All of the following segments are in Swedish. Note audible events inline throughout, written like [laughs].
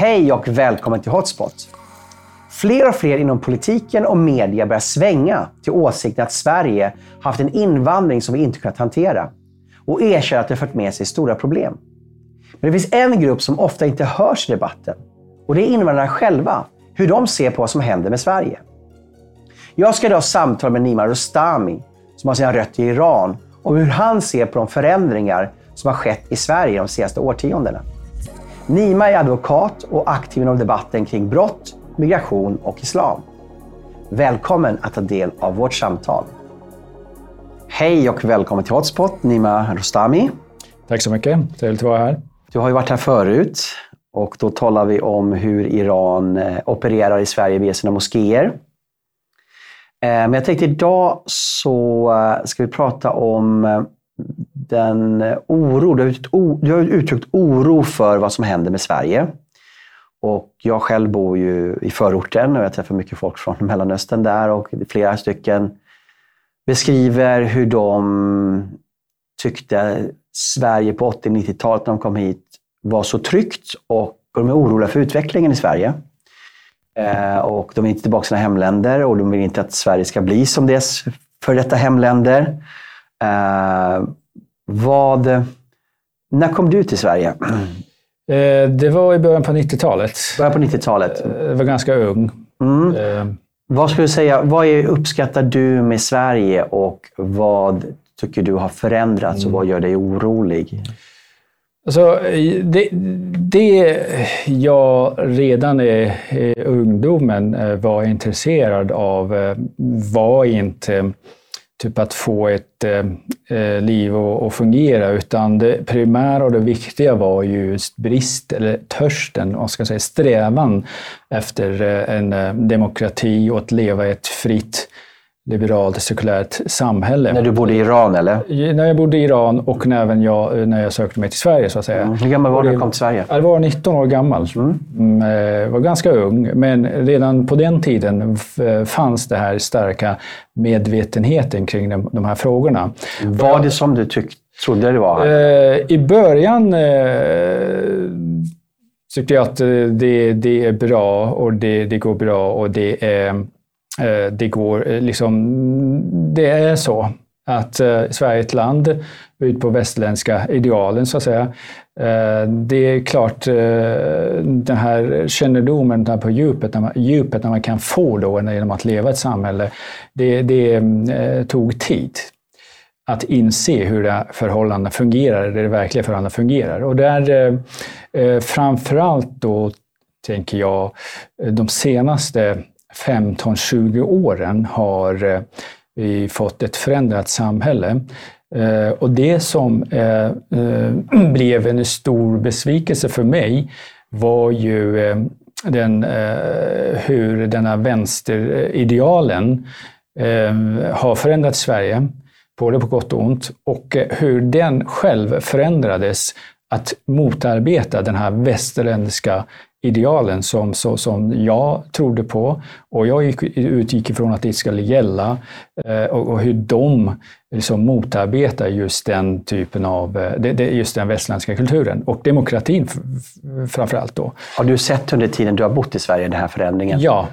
Hej och välkommen till Hotspot. Fler och fler inom politiken och media börjar svänga till åsikten att Sverige haft en invandring som vi inte kunnat hantera och erkänner att det fört med sig stora problem. Men det finns en grupp som ofta inte hörs i debatten och det är invandrarna själva, hur de ser på vad som händer med Sverige. Jag ska idag samtala med Nima Rostami, som har sina rötter i Iran, om hur han ser på de förändringar som har skett i Sverige de senaste årtiondena. Nima är advokat och aktiv inom debatten kring brott, migration och islam. Välkommen att ta del av vårt samtal. Hej och välkommen till Hotspot, Nima Rostami. Tack så mycket. Trevligt att vara här. Du har ju varit här förut och då talar vi om hur Iran eh, opererar i Sverige via sina moskéer. Eh, men jag tänkte idag så eh, ska vi prata om den eh, oro, du har, uttryckt, du har uttryckt oro för vad som händer med Sverige. Och jag själv bor ju i förorten och jag träffar mycket folk från [laughs] Mellanöstern där och flera stycken beskriver hur de tyckte Sverige på 80-90-talet när de kom hit var så tryggt och de är oroliga för utvecklingen i Sverige. Eh, och de vill inte tillbaka till sina hemländer och de vill inte att Sverige ska bli som deras för detta hemländer. Eh, vad, när kom du till Sverige? Eh, det var i början på 90-talet. Början på 90-talet? Eh, jag var ganska ung. Mm. Eh. Vad skulle du säga, vad är, uppskattar du med Sverige och vad tycker du har förändrats och vad gör dig orolig? Alltså, det, det jag redan i, i ungdomen var intresserad av var inte typ att få ett eh, eh liv att fungera, utan det primära och det viktiga var ju just brist, eller törsten, och ska säga, strävan efter eh, en eh, demokrati och att leva ett fritt liberalt, sekulärt samhälle. När du bodde i Iran eller? När jag bodde i Iran och när, även jag, när jag sökte mig till Sverige så att säga. Mm. Hur gammal var du när du kom till Sverige? Jag var 19 år gammal. Mm. Mm, var ganska ung, men redan på den tiden fanns det här starka medvetenheten kring de, de här frågorna. Var det som du tyckte, trodde det var? I början tyckte jag att det, det är bra och det, det går bra och det är Eh, Eh, det går eh, liksom, det är så att eh, Sverige är ett land ut på västerländska idealen så att säga. Eh, det är klart den här kännedomen där på djupet, när man, djupet när man kan få då genom att leva i ett samhälle, det, det tog tid att inse hur det förhållandena fungerar, det verkliga förhållandena fungerar. Och där framförallt då, tänker jag, de senaste 15-20 åren har eh, vi fått ett förändrat samhälle. Eh, och det som eh, [clears throat] blev en stor besvikelse för mig var ju den, hur denna vänsteridealen har förändrat Sverige, både på gott och ont, och hur den själv förändrades att motarbeta den här västerländska idealen som, så, som jag trodde på och jag gick, utgick ifrån att det skulle gälla eh, och, och, hur de liksom motarbetar just den typen av, eh, just den västländska kulturen och demokratin framför allt då. Har du sett under tiden du har bott i Sverige den här förändringen? Ja.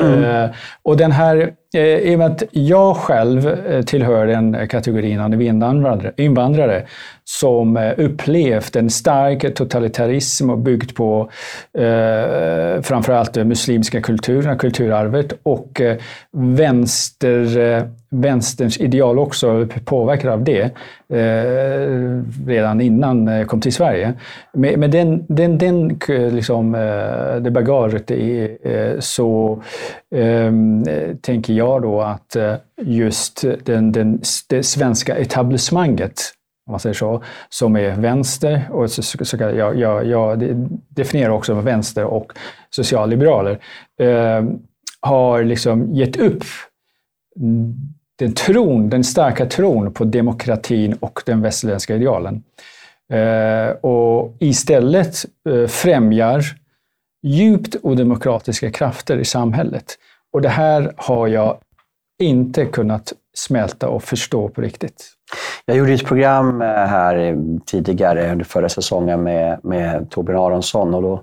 Eh, och den här Eh, I och med att jag själv eh, tillhör den kategorin av invandrare, invandrare som eh, upplevt en stark totalitarism och byggt på eh, framförallt den muslimska kulturen, kulturarvet och eh, vänster, eh, vänsterns ideal också påverkad av det eh, redan innan jag kom till Sverige. Med, med den, den, den liksom, det bagaget så ehm, tänker jag då att just den, den, det svenska etablissemanget om man säger så, som är vänster. Och så, så, så, jag, jag, jag definierar också vänster och socialliberaler. Eh, har liksom gett upp den tron, den starka tron på demokratin och den västerländska idealen. Eh, och istället eh, främjar djupt odemokratiska krafter i samhället. Och det här har jag inte kunnat smälta och förstå på riktigt. Jag gjorde ett program eh, här tidigare under förra säsongen med, med Torbjörn Aronsson och då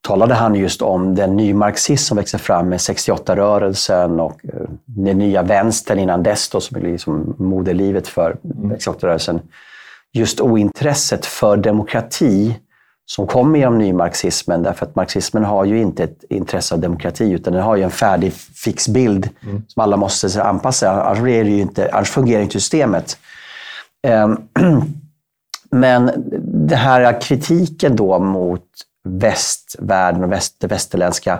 talade han just om den nymarxism som växer fram med 68-rörelsen och eh, den nya vänstern innan dess, då, som är liksom moderlivet för 68-rörelsen. Just ointresset för demokrati som kommer genom nymarxismen. Därför att marxismen har ju inte ett intresse av demokrati, utan den har ju en färdig fix bild mm. som alla måste anpassa annars, är det ju inte, annars fungerar inte systemet. Ehm, [clears throat] men den här kritiken då mot västvärlden och väst, det västerländska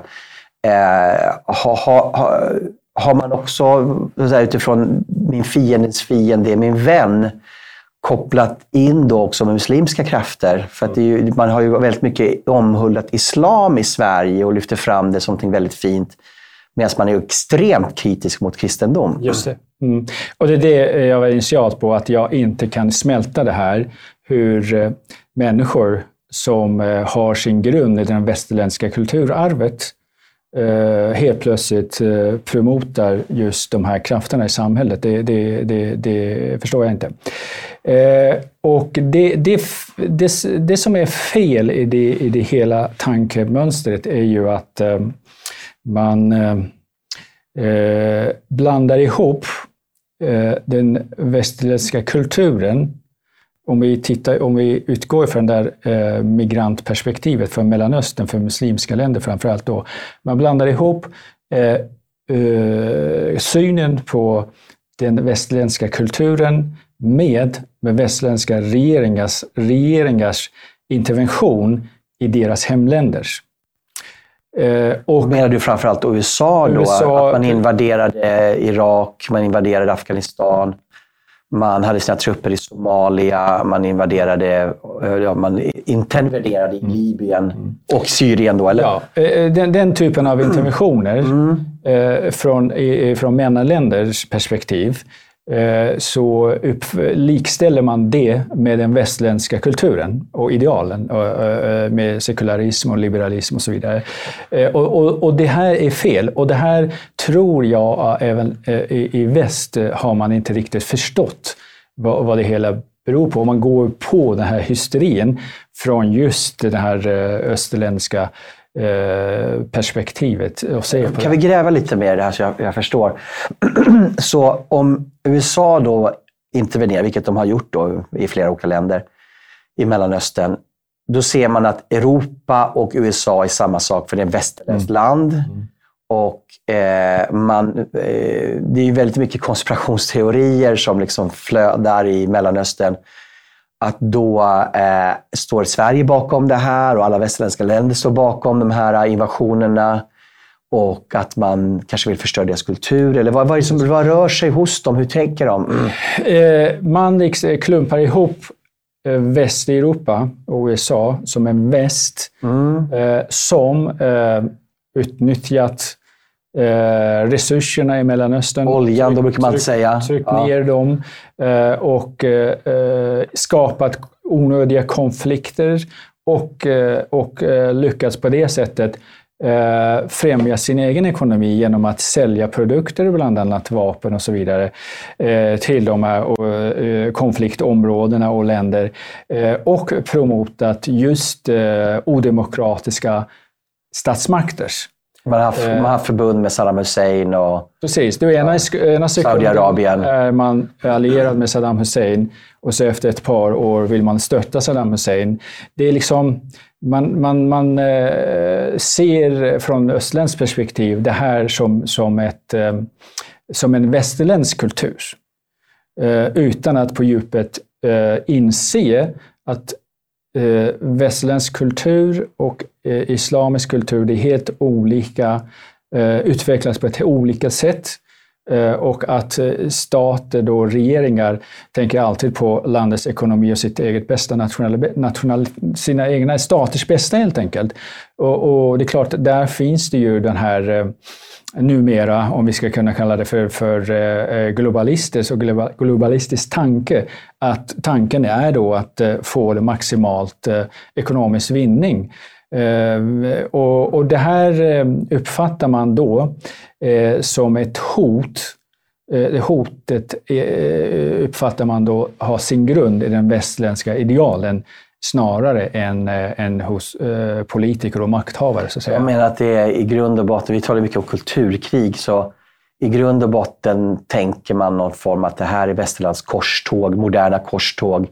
eh, har, har, har man också utifrån min fiendens fiende är min vän kopplat in då också med muslimska krafter. För att ju, man har ju väldigt mycket omhuldat islam i Sverige och lyfter fram det som något väldigt fint. Medan man är extremt kritisk mot kristendom. Just det. Mm. Och det är det eh, jag var initialt på, att jag inte kan smälta det här. Hur eh, människor som eh, har sin grund i det västerländska kulturarvet eh, helt plötsligt eh, promotar just de här krafterna i samhället. Det, det, det, det förstår jag inte. och det, det, det, som är fel i det, i det hela tankemönstret är ju att man blandar ihop den västerländska kulturen om vi, tittar, om vi utgår från det där eh, migrantperspektivet för Mellanöstern, för muslimska länder framför allt då. Man blandar ihop eh, eh, synen på den västerländska kulturen med, med västerländska regeringars, regeringars intervention i deras hemländer. Eh, och Menar du framförallt USA då? USA, att man invaderade Irak, man invaderade Afghanistan? Man hade sina trupper i Somalia, man invaderade, eh, ja, man intervenerade i Libyen mm. och Syrien då, eller? Ja, eh, den, den typen av interventioner mm. eh, från, från mellanländers perspektiv Eh, Eh, så upp, likställer man det med den västländska kulturen och idealen eh, eh, med sekularism och liberalism och så vidare. Och, och, och det här är fel och det här tror jag även i väst har man inte riktigt förstått vad, vad det hela beror på. Om man går på den här hysterin från just den här österländska perspektivet och se på Kan det. vi gräva lite mer i det här så jag, jag förstår? [clears throat] så om USA då intervenerar, vilket de har gjort då i flera olika länder i Mellanöstern, då ser man att Europa och USA är samma sak, för det är ett västerländskt mm. land. Mm. Och eh, man, eh, det är väldigt mycket konspirationsteorier som liksom flödar i Mellanöstern att då eh, står Sverige bakom det här och alla västerländska länder står bakom de här invasionerna och att man kanske vill förstöra deras kultur? Eller vad, vad, som, vad rör sig hos dem? Hur tänker de? Mm. Eh, man liksom klumpar ihop eh, Västeuropa och USA som en väst mm. eh, som eh, utnyttjat Eh, resurserna i Mellanöstern. Oljan, då brukar man tryck, säga. Tryckt ja. ner dem eh, och eh, skapat onödiga konflikter och, eh, och eh, lyckats på det sättet eh, främja sin egen ekonomi genom att sälja produkter, bland annat vapen och så vidare, till de här konfliktområdena och länder. och promotat just odemokratiska statsmakters man har, haft, man har haft förbund med Saddam Hussein och Precis. Det ena, ena Saudiarabien. är man allierad med Saddam Hussein och så efter ett par år vill man stötta Saddam Hussein. Det är liksom, man, man, man eh, ser från östländskt perspektiv det här som, som, ett, eh, som en västerländsk kultur. Eh, utan att på djupet inse att eh, västerländsk kultur och eh, islamisk kultur, det är helt olika, eh, utvecklas på ett olika sätt. Eh, och att eh, stater, eh, då regeringar, tänker alltid på landets ekonomi och sitt eget bästa, nationella, national, sina egna staters bästa helt enkelt. Och, och, det är klart, där finns det ju den här numera, om vi ska kunna kalla det för, för globalistisk och globalistisk tanke, att tanken är då att få det maximalt ekonomisk vinning. Ehm, och, och det här eh, uppfattar man då eh, som ett hot eh, det hotet uppfattar man då har sin grund i den västerländska idealen snarare än, än hos eh, politiker och makthavare. Så att säga. Jag menar att det är i grund och botten, vi talar mycket om kulturkrig, så i grund och botten tänker man någon form att det här är västerlands korståg, moderna korståg.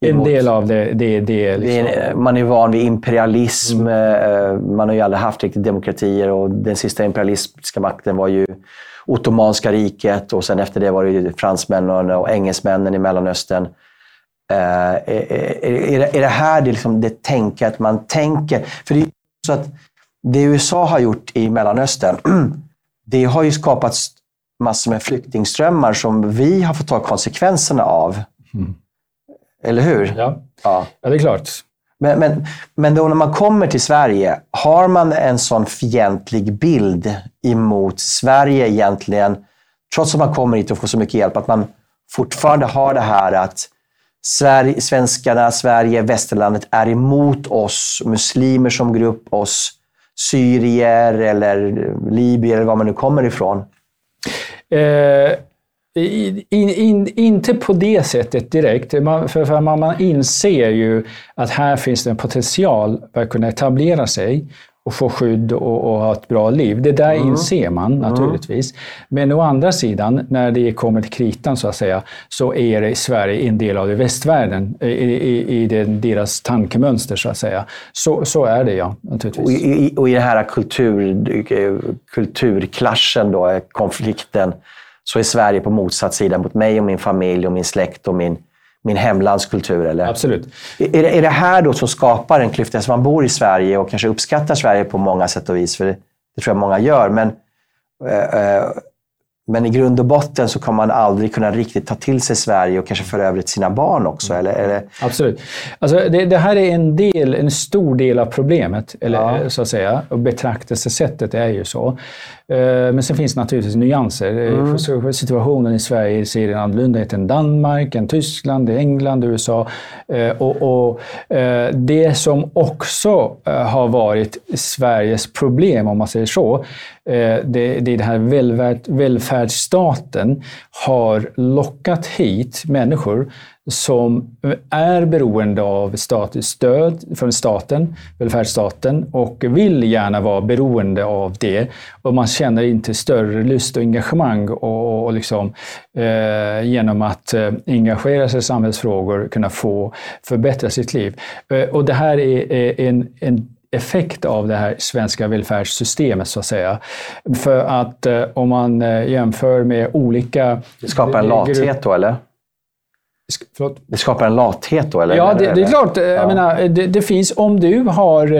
En del av det, det, det, liksom. det är, Man är van vid imperialism. Mm. Man har ju aldrig haft riktigt demokratier och den sista imperialistiska makten var ju Ottomanska riket och sen efter det var det fransmännen och engelsmännen i Mellanöstern. Eh, är, det här det, liksom, det tänket man tänker? För det är så att det USA har gjort i Mellanöstern, [clears throat] det har ju skapat massor med flyktingströmmar som vi har fått ta konsekvenserna av. Mm. Eller hur? Ja, ja. ja det är klart. Men, men, men då när man kommer till Sverige, har man en sån fientlig bild emot Sverige egentligen, trots att man kommer hit och får så mycket hjälp, att man fortfarande har det här att Sverige, svenskarna, Sverige, västerlandet är emot oss, muslimer som grupp, oss syrier eller libyer eller var man nu kommer ifrån? Eh, in, in, inte på det sättet direkt, man, för, för man, man inser ju att här finns det en potential för att kunna etablera sig och få skydd och, och, ha ett bra liv. Det där mm. inser man mm. naturligtvis. Mm. Men å andra sidan, när det kommer till kritan så att säga, så är det Sverige en del av det västvärlden i, i, i det, deras tankemönster så att säga. Så, så är det ja, naturligtvis. Och i, och i den här kultur, kulturklaschen då, konflikten, så är Sverige på motsatt sida mot mig och min familj och min släkt och min min hemlandskultur? Eller? Absolut. Är, är det här då som skapar en klyfta? Alltså man bor i Sverige och kanske uppskattar Sverige på många sätt och vis, för det, det tror jag många gör. Men, äh, men i grund och botten så kommer man aldrig kunna riktigt ta till sig Sverige och kanske för övrigt sina barn också? Eller, eller? Absolut. Alltså det, det, här är en, del, en stor del av problemet, eller, ja. så att säga. Och betraktelsesättet är ju så. Eh, men sen finns det naturligtvis nyanser. Mm. Situationen i Sverige ser annorlunda ut än Danmark, än Tyskland, England, USA. Eh, och, och eh, det som också har varit Sveriges problem, om man säger så, det, det är den här välfärd, välfärdsstaten har lockat hit människor som är beroende av statligt stöd från staten, välfärdsstaten, och vill gärna vara beroende av det. Och man känner inte större lust och engagemang och, och liksom, eh, genom att eh, engagera sig i samhällsfrågor kunna få förbättra sitt liv. Eh, och det här är, är en, en effekt av det här svenska välfärdssystemet så att säga. För att eh, om man eh, jämför med olika... Det skapar en lathet då eller? Förlåt? Det skapar en lathet då? Eller? Ja, det, det är klart. Ja. Jag menar, det, det, finns, om du har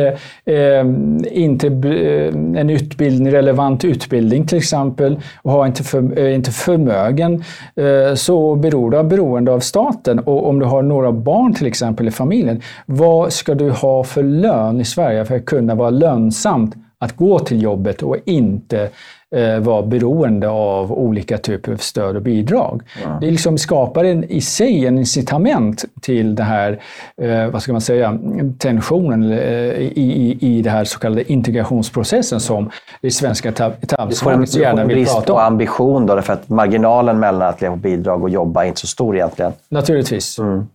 eh, inte eh, en utbildning, relevant utbildning till exempel och har inte, för, eh, inte förmögen eh, så beror du beroende av staten. Och om du har några barn till exempel i familjen, vad ska du ha för lön i Sverige för att kunna vara lönsamt att gå till jobbet och inte eh, vara beroende av olika typer av stöd och bidrag. Ja. Det liksom skapar en, i sig en incitament till det här, eh, vad ska man säga, tensionen eh, i, i, i det här så kallade integrationsprocessen som det svenska etablissemanget så gärna vill prata om. brist på ambition då, för att marginalen mellan att leva på bidrag och jobba är inte så stor egentligen. Naturligtvis. Mm.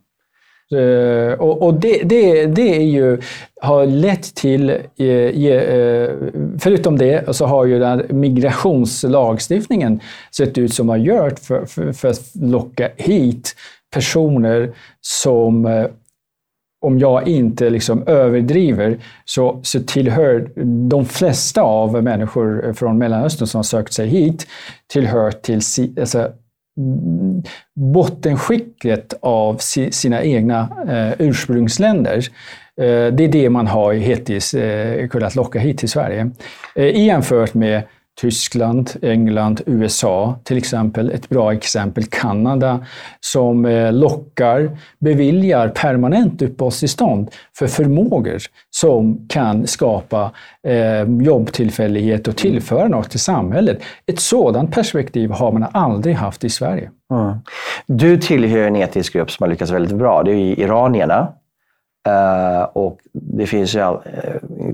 Eh, och, och det, det, det är ju, har lett till, eh, eh, förutom det, så har ju den migrationslagstiftningen sett ut som har gjort för, för, för att locka hit personer som om jag inte liksom överdriver, så, så tillhör de flesta av människor från Mellanöstern som har sökt sig hit, tillhör till alltså, bottenskicket av sina egna eh, ursprungsländer. Eh, det är det man har hittills eh, kunnat locka hit till Sverige. Eh, jämfört med Tyskland, England, USA till exempel. Ett bra exempel Kanada som eh, lockar, beviljar permanent uppehållstillstånd för förmågor som kan skapa eh, jobbtillfällighet och tillföra något till samhället. Ett sådant perspektiv har man aldrig haft i Sverige. Mm. Du tillhör en etnisk grupp som har lyckats väldigt bra. Det är iranierna. Uh, och det finns ju uh,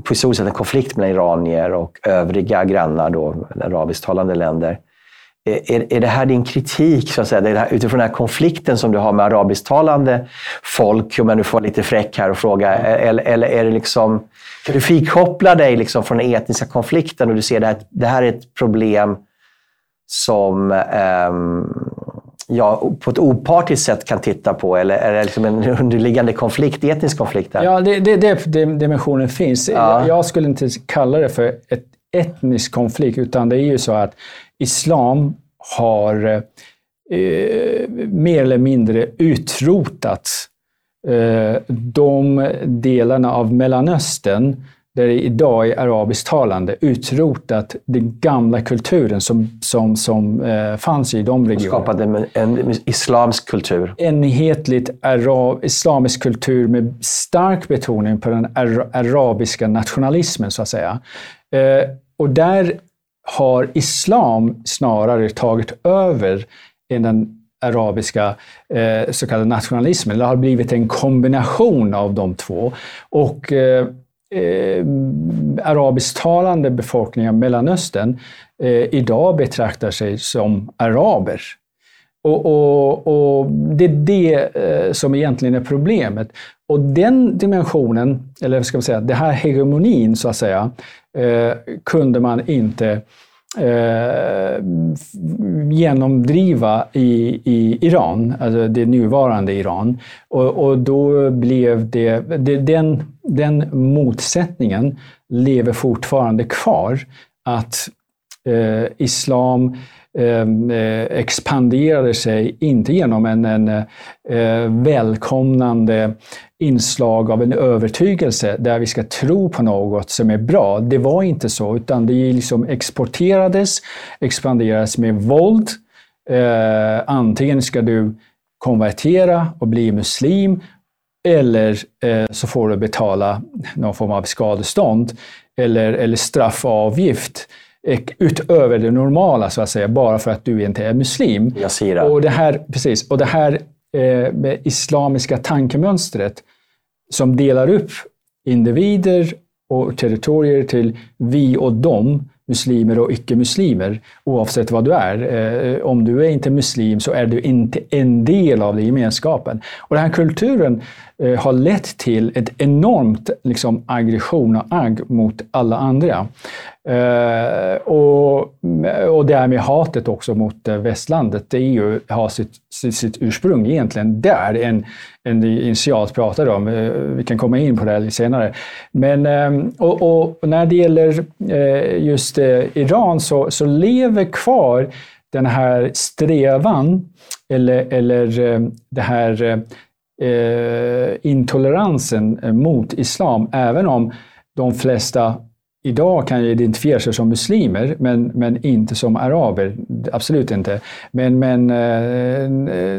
på historiskt sett en konflikt mellan iranier och övriga grannar, då, arabisktalande länder. är, är det här din kritik, så att säga, det här, utifrån den här konflikten som du har med arabisktalande folk, om jag nu får vara lite fräck här och fråga, eller, eller är det liksom, kan du frikoppla dig liksom från den etniska konflikten och du ser att det här är ett problem som um, ja, på ett opartiskt sätt kan titta på? Eller är det liksom en underliggande konflikt, etnisk konflikt? Där? Ja, det, det, det, dimensionen finns. Ja. Jag skulle inte kalla det för ett etnisk konflikt, utan det är ju så att islam har eh, mer eller mindre utrotat eh, de delarna av Mellanöstern där det idag är arabisktalande, utrotat den gamla kulturen som, som, som eh, fanns i de regionerna. Skapat en, en islamsk kultur. Enhetligt arab, islamisk kultur med stark betoning på den arabiska nationalismen, så att säga. Eh, och där har islam snarare tagit över än den arabiska eh, så kallade nationalismen. Det har blivit en kombination av de två. Och eh, arabisktalande befolkningen av Mellanöstern eh, idag betraktar sig som araber. Och, och, och det är det eh, som egentligen är problemet. Och den dimensionen, eller ska man säga, den här hegemonin så att säga, eh, kunde man inte eh, genomdriva i, i Iran, alltså det nuvarande Iran. Och, och då blev det, det, den, den motsättningen lever fortfarande kvar. Att eh, islam eh, Ehm, eh, expanderade sig, inte genom en, en eh, välkomnande inslag av en övertygelse där vi ska tro på något som är bra. Det var inte så, utan det liksom exporterades, expanderades med våld. Eh, antingen ska du konvertera och bli muslim eller eh, så får du betala någon form av skadestånd eller, eller straffavgift utöver det normala, så att säga, bara för att du inte är muslim. Yazira. Och det här, precis, och det här eh, med islamiska tankemönstret som delar upp individer och territorier till vi och dem, muslimer och icke-muslimer, oavsett vad du är. Eh, om du är inte muslim så är du inte en del av den gemenskapen. Och den här kulturen eh, har lett till ett enormt liksom, aggression och agg mot alla andra. Eh, och, och det här med hatet också mot västlandet, det är ju, har sitt, sitt, sitt ursprung egentligen där en, det initialt pratade om. Eh, vi kan komma in på det lite senare. Men, ehm, och, och, när det gäller eh, just eh, Iran så, så lever kvar den här strävan eller, eller ehm, det här intoleransen mot islam, även om de flesta idag kan identifiera sig som muslimer, men, men inte som araber. Absolut inte. Men, men, eh,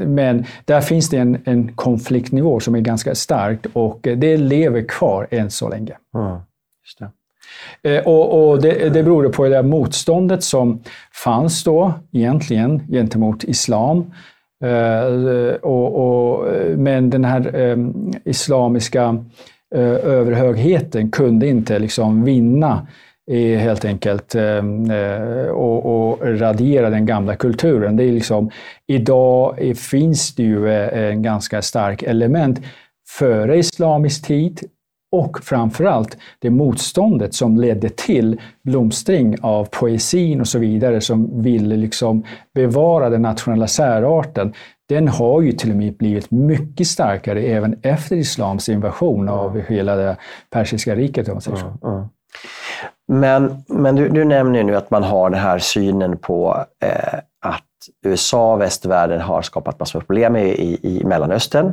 men där finns det en, en konfliktnivå som är ganska stark och det lever kvar än så länge. Mm. Eh, och, och det, det beror på det motståndet som fanns då egentligen gentemot islam. Och, och, men den här islamiska Eh, Eh, överhögheten kunde inte liksom vinna helt enkelt eh, eh, och, och, radera den gamla kulturen. Det är liksom, idag finns det ju en ganska stark element före islamisk tid och framförallt det motståndet som ledde till blomstring av poesin och så vidare som ville liksom bevara den nationella särarten den har ju till och med blivit mycket starkare även efter islams invasion av hela det persiska riket. Om man säger så. Mm, Men, men du, du nämner nu att man har den här synen på eh, att USA och västvärlden har skapat massor av problem i, i, i Mellanöstern.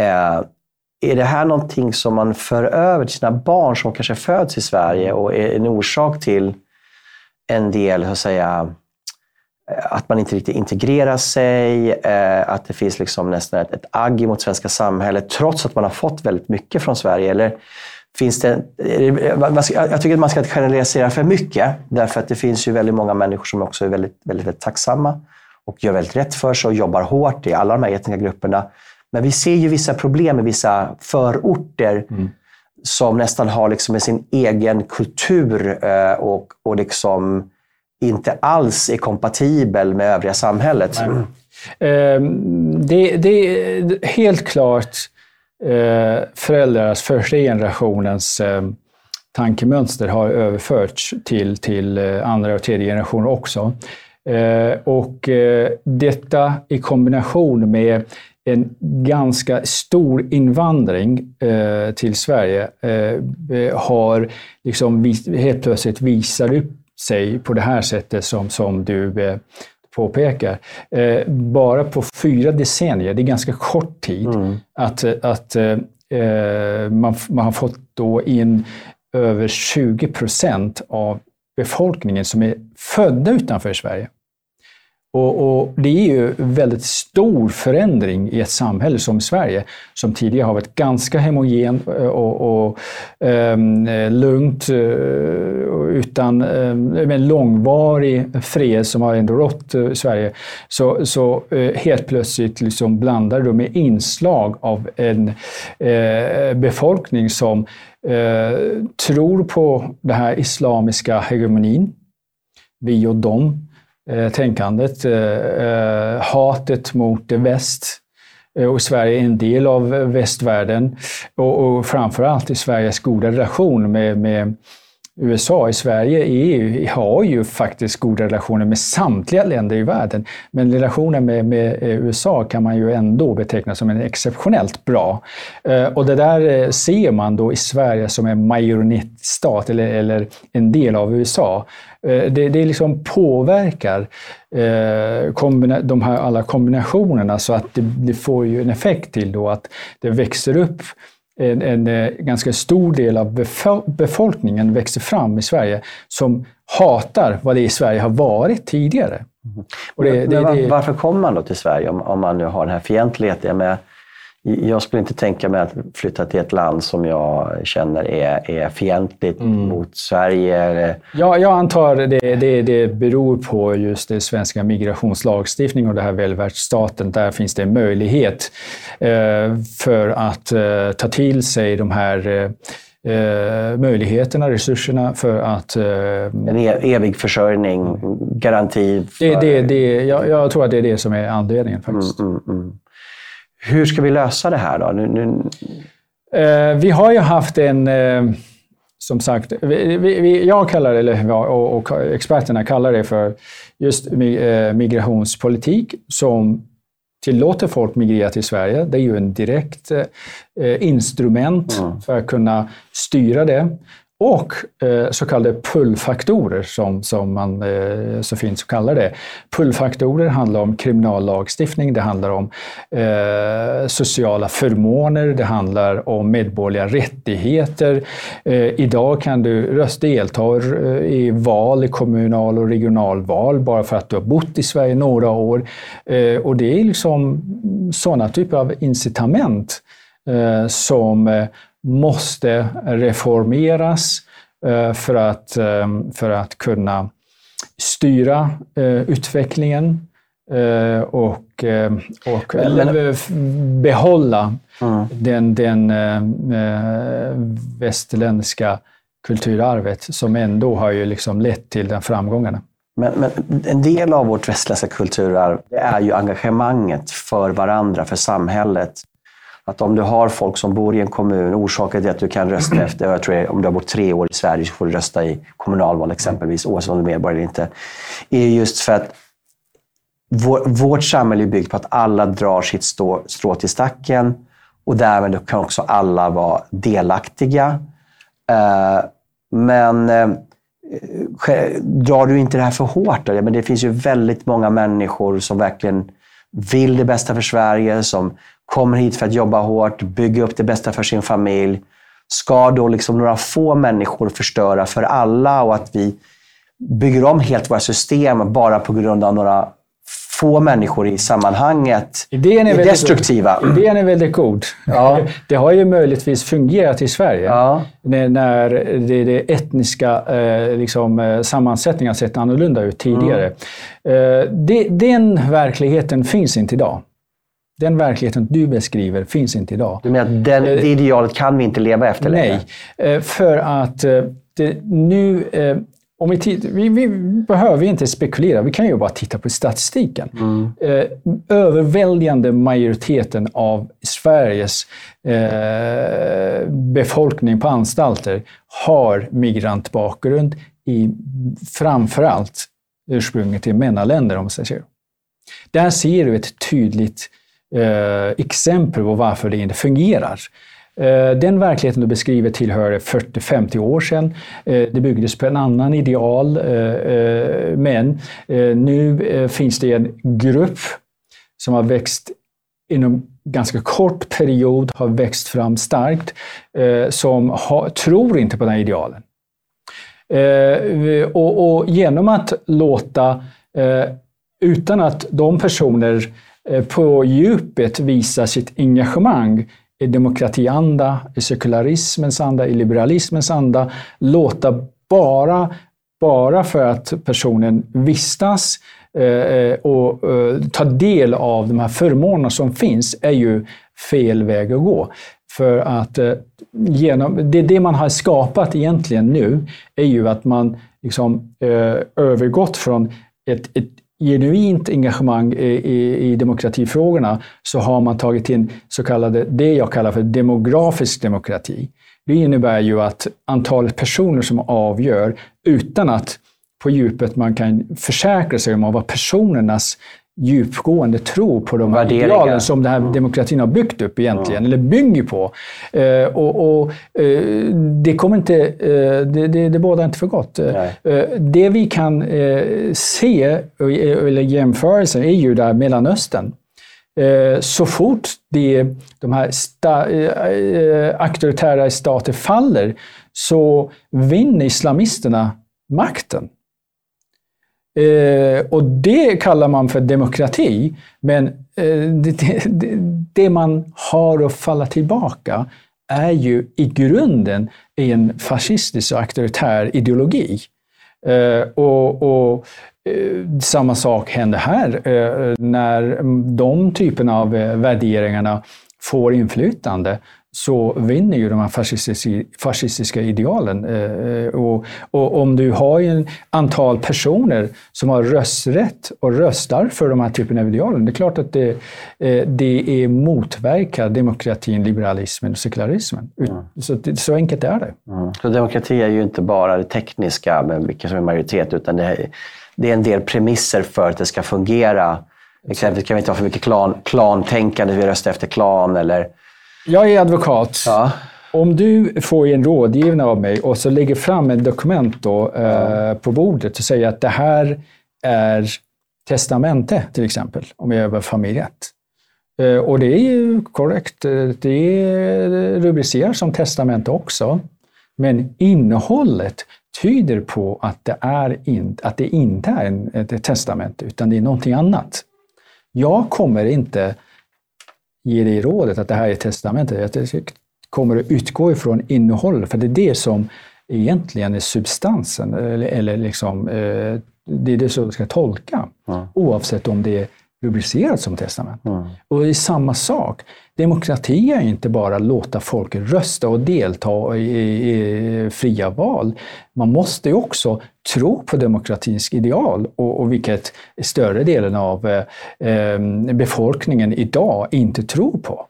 Eh, är det här någonting som man för över till sina barn som kanske föds i Sverige och är en orsak till en del, så att säga, att man inte riktigt integrerar sig, eh, att det finns liksom nästan ett, ett agg mot svenska samhället trots att man har fått väldigt mycket från Sverige? Eller finns det, eh, jag tycker att man ska inte generalisera för mycket, därför att det finns ju väldigt många människor som också är väldigt, väldigt, väldigt tacksamma och gör väldigt rätt för sig och jobbar hårt i alla de här etniska grupperna. Men vi ser ju vissa problem i vissa förorter mm. som nästan har liksom sin egen kultur eh, och, och liksom inte alls är kompatibel med övriga samhället. Mm. Det, det, är helt klart eh, föräldrars första generationens eh, tankemönster har överförts till, till andra och tredje generationer också. Och detta i kombination med en ganska stor invandring till Sverige har liksom helt plötsligt visat upp sig på det här sättet som, som du påpekar. Eh, bara på fyra decennier, det är ganska kort tid, mm. att, att eh, man, man har fått då in över 20 procent av befolkningen som är födda utanför Sverige. Och, och, Det är ju väldigt stor förändring i ett samhälle som Sverige, som tidigare har varit ganska homogen eh, och, och um, lugnt, eh, utan eh, um, en långvarig fred som har ändå rått i Sverige. Så, så uh, helt plötsligt liksom blandar du med inslag av en uh, befolkning som tror på den här islamiska hegemonin, vi och dem, eh, tänkandet. Eh, eh hatet mot väst. Eh, och Sverige är en del av eh, västvärlden. Och, och framförallt i Sveriges goda relation med, med USA i Sverige, EU, har ju faktiskt goda relationer med samtliga länder i världen. Men relationen med, med eh, USA kan man ju ändå beteckna som en exceptionellt bra. Eh, och det där eh, ser man då i Sverige som en majoritetsstat eller, eller en del av USA. Det, det liksom påverkar de här alla kombinationerna så att det, det får ju en effekt till då att det växer upp en, en, eh, ganska stor del av befolkningen växer fram i Sverige som hatar vad det i Sverige har varit tidigare. Mm. Det, det, det, varför kommer man då till Sverige om, om man nu har den här fientligheten? Med, jag skulle inte tänka mig att flytta till ett land som jag känner är, är fientligt mm. mot Sverige. Ja, jag antar det, det, det beror på just det svenska migrationslagstiftningen och det här välfärdsstaten. Där finns det möjlighet eh, för att eh, ta till sig de här eh, möjligheterna, resurserna för att... Eh, en evig försörjning, garanti? För... Det, det, det, jag, jag, tror att det är det som är anledningen faktiskt. Mm, mm, mm. Hur ska vi lösa det här då? Nu, nu... Eh, vi har ju haft en, eh, som sagt, vi, vi, jag kallar det, eller, och, och, experterna kallar det för just eh, migrationspolitik som tillåter folk migrera till Sverige. Det är ju en direkt instrument mm. för att kunna styra det och eh, så kallade pullfaktorer som, som man eh, så fint kallar det. Pullfaktorer handlar om kriminallagstiftning, det handlar om eh, sociala förmåner, det handlar om medborgerliga rättigheter. Eh, idag kan du rösta delta eh, i val, i kommunal och regionalval bara för att du har bott i Sverige några år. Eh, och det är liksom sådana typer av incitament eh, som eh, måste reformeras eh, för att, eh, för att kunna styra eh, utvecklingen och, och behålla mm. den, den västerländska kulturarvet som ändå har ju liksom lett till den framgångarna. Men, men, en del av vårt västländska kulturarv är ju engagemanget för varandra, för samhället. Att om du har folk som bor i en kommun, orsaken till att du kan rösta efter, jag tror om du har bott tre år i Sverige så får du rösta i kommunalval exempelvis, oavsett om du är medborgare eller inte, är just för att vår, vårt samhälle är byggt på att alla drar sitt stå, strå till stacken och därmed kan också alla vara delaktiga. Uh, men uh, drar du inte det här för hårt? Då? Men det finns ju väldigt många människor som verkligen vill det bästa för Sverige, som kommer hit för att jobba hårt, bygga upp det bästa för sin familj. Ska då liksom några få människor förstöra för alla och att vi bygger om helt våra system bara på grund av några få människor i sammanhanget idén är, är destruktiva. God. Idén är väldigt god. Ja. [laughs] Det har ju möjligtvis fungerat i Sverige ja. när det, det etniska eh, liksom, eh, sammansättningen sett annorlunda ut tidigare. Mm. Eh, det, den verkligheten finns inte idag. Den verkligheten du beskriver finns inte idag. Du menar att den, det idealet kan vi inte leva efter längre? Nej, för att det, nu om vi, vi, vi, behöver inte spekulera, vi kan ju bara titta på statistiken. Mm. Eh, överväldigande majoriteten av Sveriges eh, befolkning på anstalter har migrantbakgrund, i framförallt ursprunget till mellanländer om man säger så. Där ser du ett tydligt eh, exempel på varför det inte fungerar. Eh, den verkligheten du beskriver tillhör 40-50 år sedan. Eh, det byggdes på en annan ideal, eh, eh men eh, nu eh, finns det en grupp som har växt inom ganska kort period, har växt fram starkt, som har, tror inte på den här idealen. Och, och genom att låta, utan att de personer Eh, på djupet visar sitt engagemang i demokratianda, i sekularismens anda, i liberalismens anda, låta bara, bara för att personen vistas eh, och eh, ta del av de här förmånerna som finns är ju fel väg att gå. För att eh, genom, det, det man har skapat egentligen nu är ju att man liksom, eh, övergått från ett, ett genuint engagemang i, i, i, demokratifrågorna så har man tagit in så kallade, det jag kallar för demografisk demokrati. Det innebär ju att antalet personer som avgör utan att på djupet man kan försäkra sig om vad personernas djupgående tro på de här idealen som den här mm. demokratin har byggt upp egentligen, mm. eller bygger på. Eh, och, och eh, det kommer inte, eh, det, det, det bådar inte för gott. Eh, det vi kan eh, se, eller jämförelsen, är ju där Mellanöstern. Eh, så fort det, de här sta, auktoritära stater faller så vinner islamisterna makten. Eh, och det kallar man för demokrati. Men eh, det, det, det, man har att falla tillbaka är ju i grunden en fascistisk och auktoritär ideologi. Eh, och, och eh, samma sak händer här. Eh, när de typerna av eh, värderingarna får inflytande så vinner ju de här fascistiska, idealen. Eh, och, och, om du har ett antal personer som har rösträtt och röstar för de här typerna av idealen, det är klart att det, eh, det är motverkar demokratin, liberalismen och sekularismen. Mm. Så, så enkelt är det. Mm. Så demokrati är ju inte bara det tekniska, med vilka som är majoritet, utan det är, det är en del premisser för att det ska fungera. Exempelvis kan vi inte ha för mycket klan, klantänkande, vi röstar efter klan eller jag är advokat. Ja. Om du får en rådgivning av mig och så lägger fram ett dokument då, eh, på bordet och säger att det här är testamente till exempel, om jag över familjerätt. Eh, och det är ju korrekt, det är rubricerat som testamente också. Men innehållet tyder på att det, är in, att det inte är en, ett testamente, utan det är någonting annat. Jag kommer inte ge dig rådet att det här är testamentet. Jag kommer att utgå ifrån innehållet, för det är det som egentligen är substansen, eller, eller liksom, eh, det är det som du ska tolka, mm. oavsett om det är rubricerat som testament. Mm. Och det är samma sak. Demokrati är inte bara låta folk rösta och delta i, i, fria val. Man måste också tro på demokratins ideal och, och vilket större delen av eh, eh befolkningen idag inte tror på.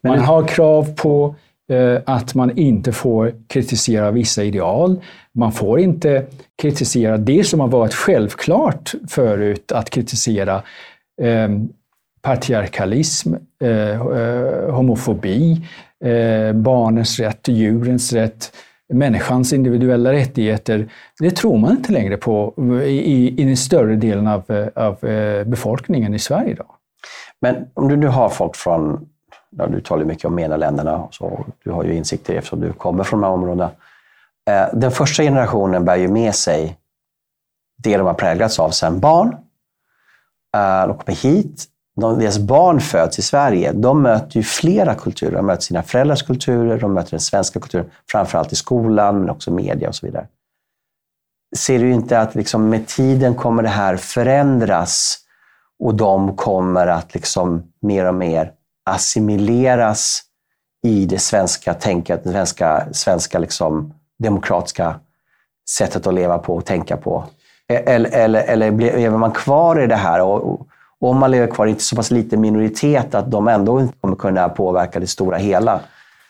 Man har krav på eh, att man inte får kritisera vissa ideal. Man får inte kritisera det som har varit självklart förut att kritisera Ehm, patriarkalism, eh, eh, homofobi, eh, barnens rätt, djurens rätt, människans individuella rättigheter. Det tror man inte längre på i, i den större delen av, eh, av eh, befolkningen i Sverige idag. Men om du nu har folk från, ja, du talar mycket om MENA-länderna, så du har ju insikter eftersom du kommer från de här områdena. Den första generationen bär ju med sig det de har präglats av sedan barn. De kommer hit, de, deras barn föds i Sverige, de möter ju flera kulturer. De möter sina föräldrars kulturer, de möter den svenska kulturen, framförallt i skolan, men också media och så vidare. Ser du inte att liksom med tiden kommer det här förändras och de kommer att liksom mer och mer assimileras i det svenska tänket, det svenska, svenska liksom demokratiska sättet att leva på och tänka på? Eller, eller, eller lever man kvar i det här? Och, och om man lever kvar i så pass liten minoritet att de ändå inte kommer kunna påverka det stora hela?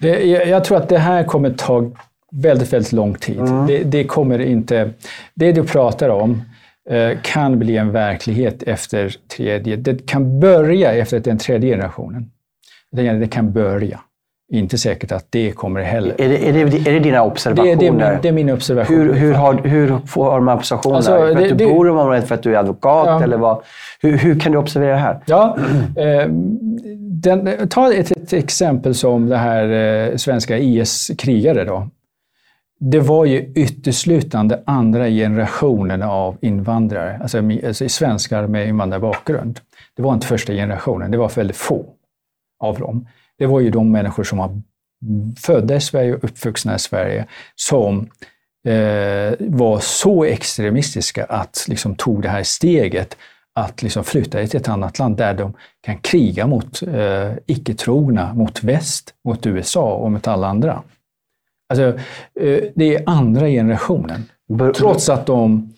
Det, jag, jag tror att det här kommer ta väldigt, väldigt lång tid. Mm. Det, det, kommer inte... Det du pratar om eh, kan bli en verklighet efter tredje... Det kan börja efter den tredje generationen. Det kan börja. Inte säkert att det kommer heller. Är det, är det, är det dina observationer? Det, det, det är min observation. Hur, hur, har, hur får de observationerna? Alltså, för att du bor i området, för att du är advokat? Ja. Eller vad? Hur, hur, kan du observera det här? Ja, eh, den, ta ett, ett, exempel som det här eh, svenska IS-krigare. Då. Det var ju ytterslutande andra generationen av invandrare, alltså, alltså svenskar med invandrarbakgrund. Det var inte första generationen, det var väldigt få av dem det var ju de människor som var födda i Sverige och uppvuxna i Sverige som eh, var så extremistiska att liksom tog det här steget att liksom flytta till ett annat land där de kan kriga mot eh, icke-trogna, mot väst, mot USA och mot alla andra. Alltså, eh, det är andra generationen. Trots att de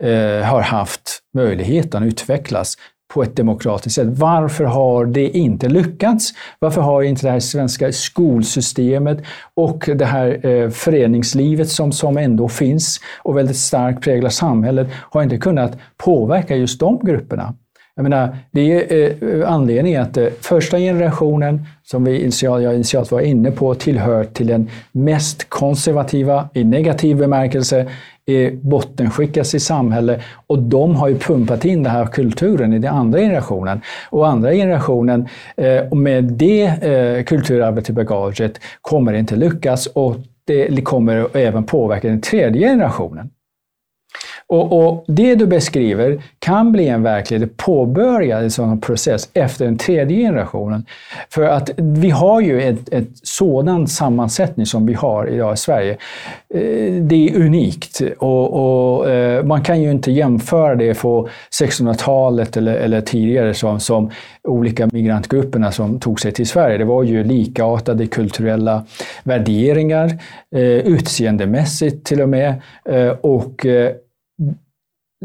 eh, har haft möjligheten att utvecklas på ett demokratiskt sätt. Varför har det inte lyckats? Varför har inte det här svenska skolsystemet och det här eh, föreningslivet som, som ändå finns och väldigt starkt präglar samhället, har inte kunnat påverka just de grupperna? Jag menar, det är eh, anledningen att eh, första generationen, som vi initialt, jag initialt var inne på, tillhör till den mest konservativa, i negativ bemärkelse, bottenskickas i samhället och de har ju pumpat in den här kulturen i den andra generationen. Och andra generationen, eh, med det eh, kulturarvet i bagaget, kommer inte lyckas och det kommer även påverka den tredje generationen. Och, och, Det du beskriver kan bli en verklighet, påbörja en sån process efter den tredje generationen. För att vi har ju ett, ett sådan sammansättning som vi har idag i Sverige. Eh, det är unikt och, och eh, man kan ju inte jämföra det på 1600-talet eller, eller, tidigare som, som olika migrantgrupperna som tog sig till Sverige. Det var ju likartade kulturella värderingar, eh, utseendemässigt till och med. och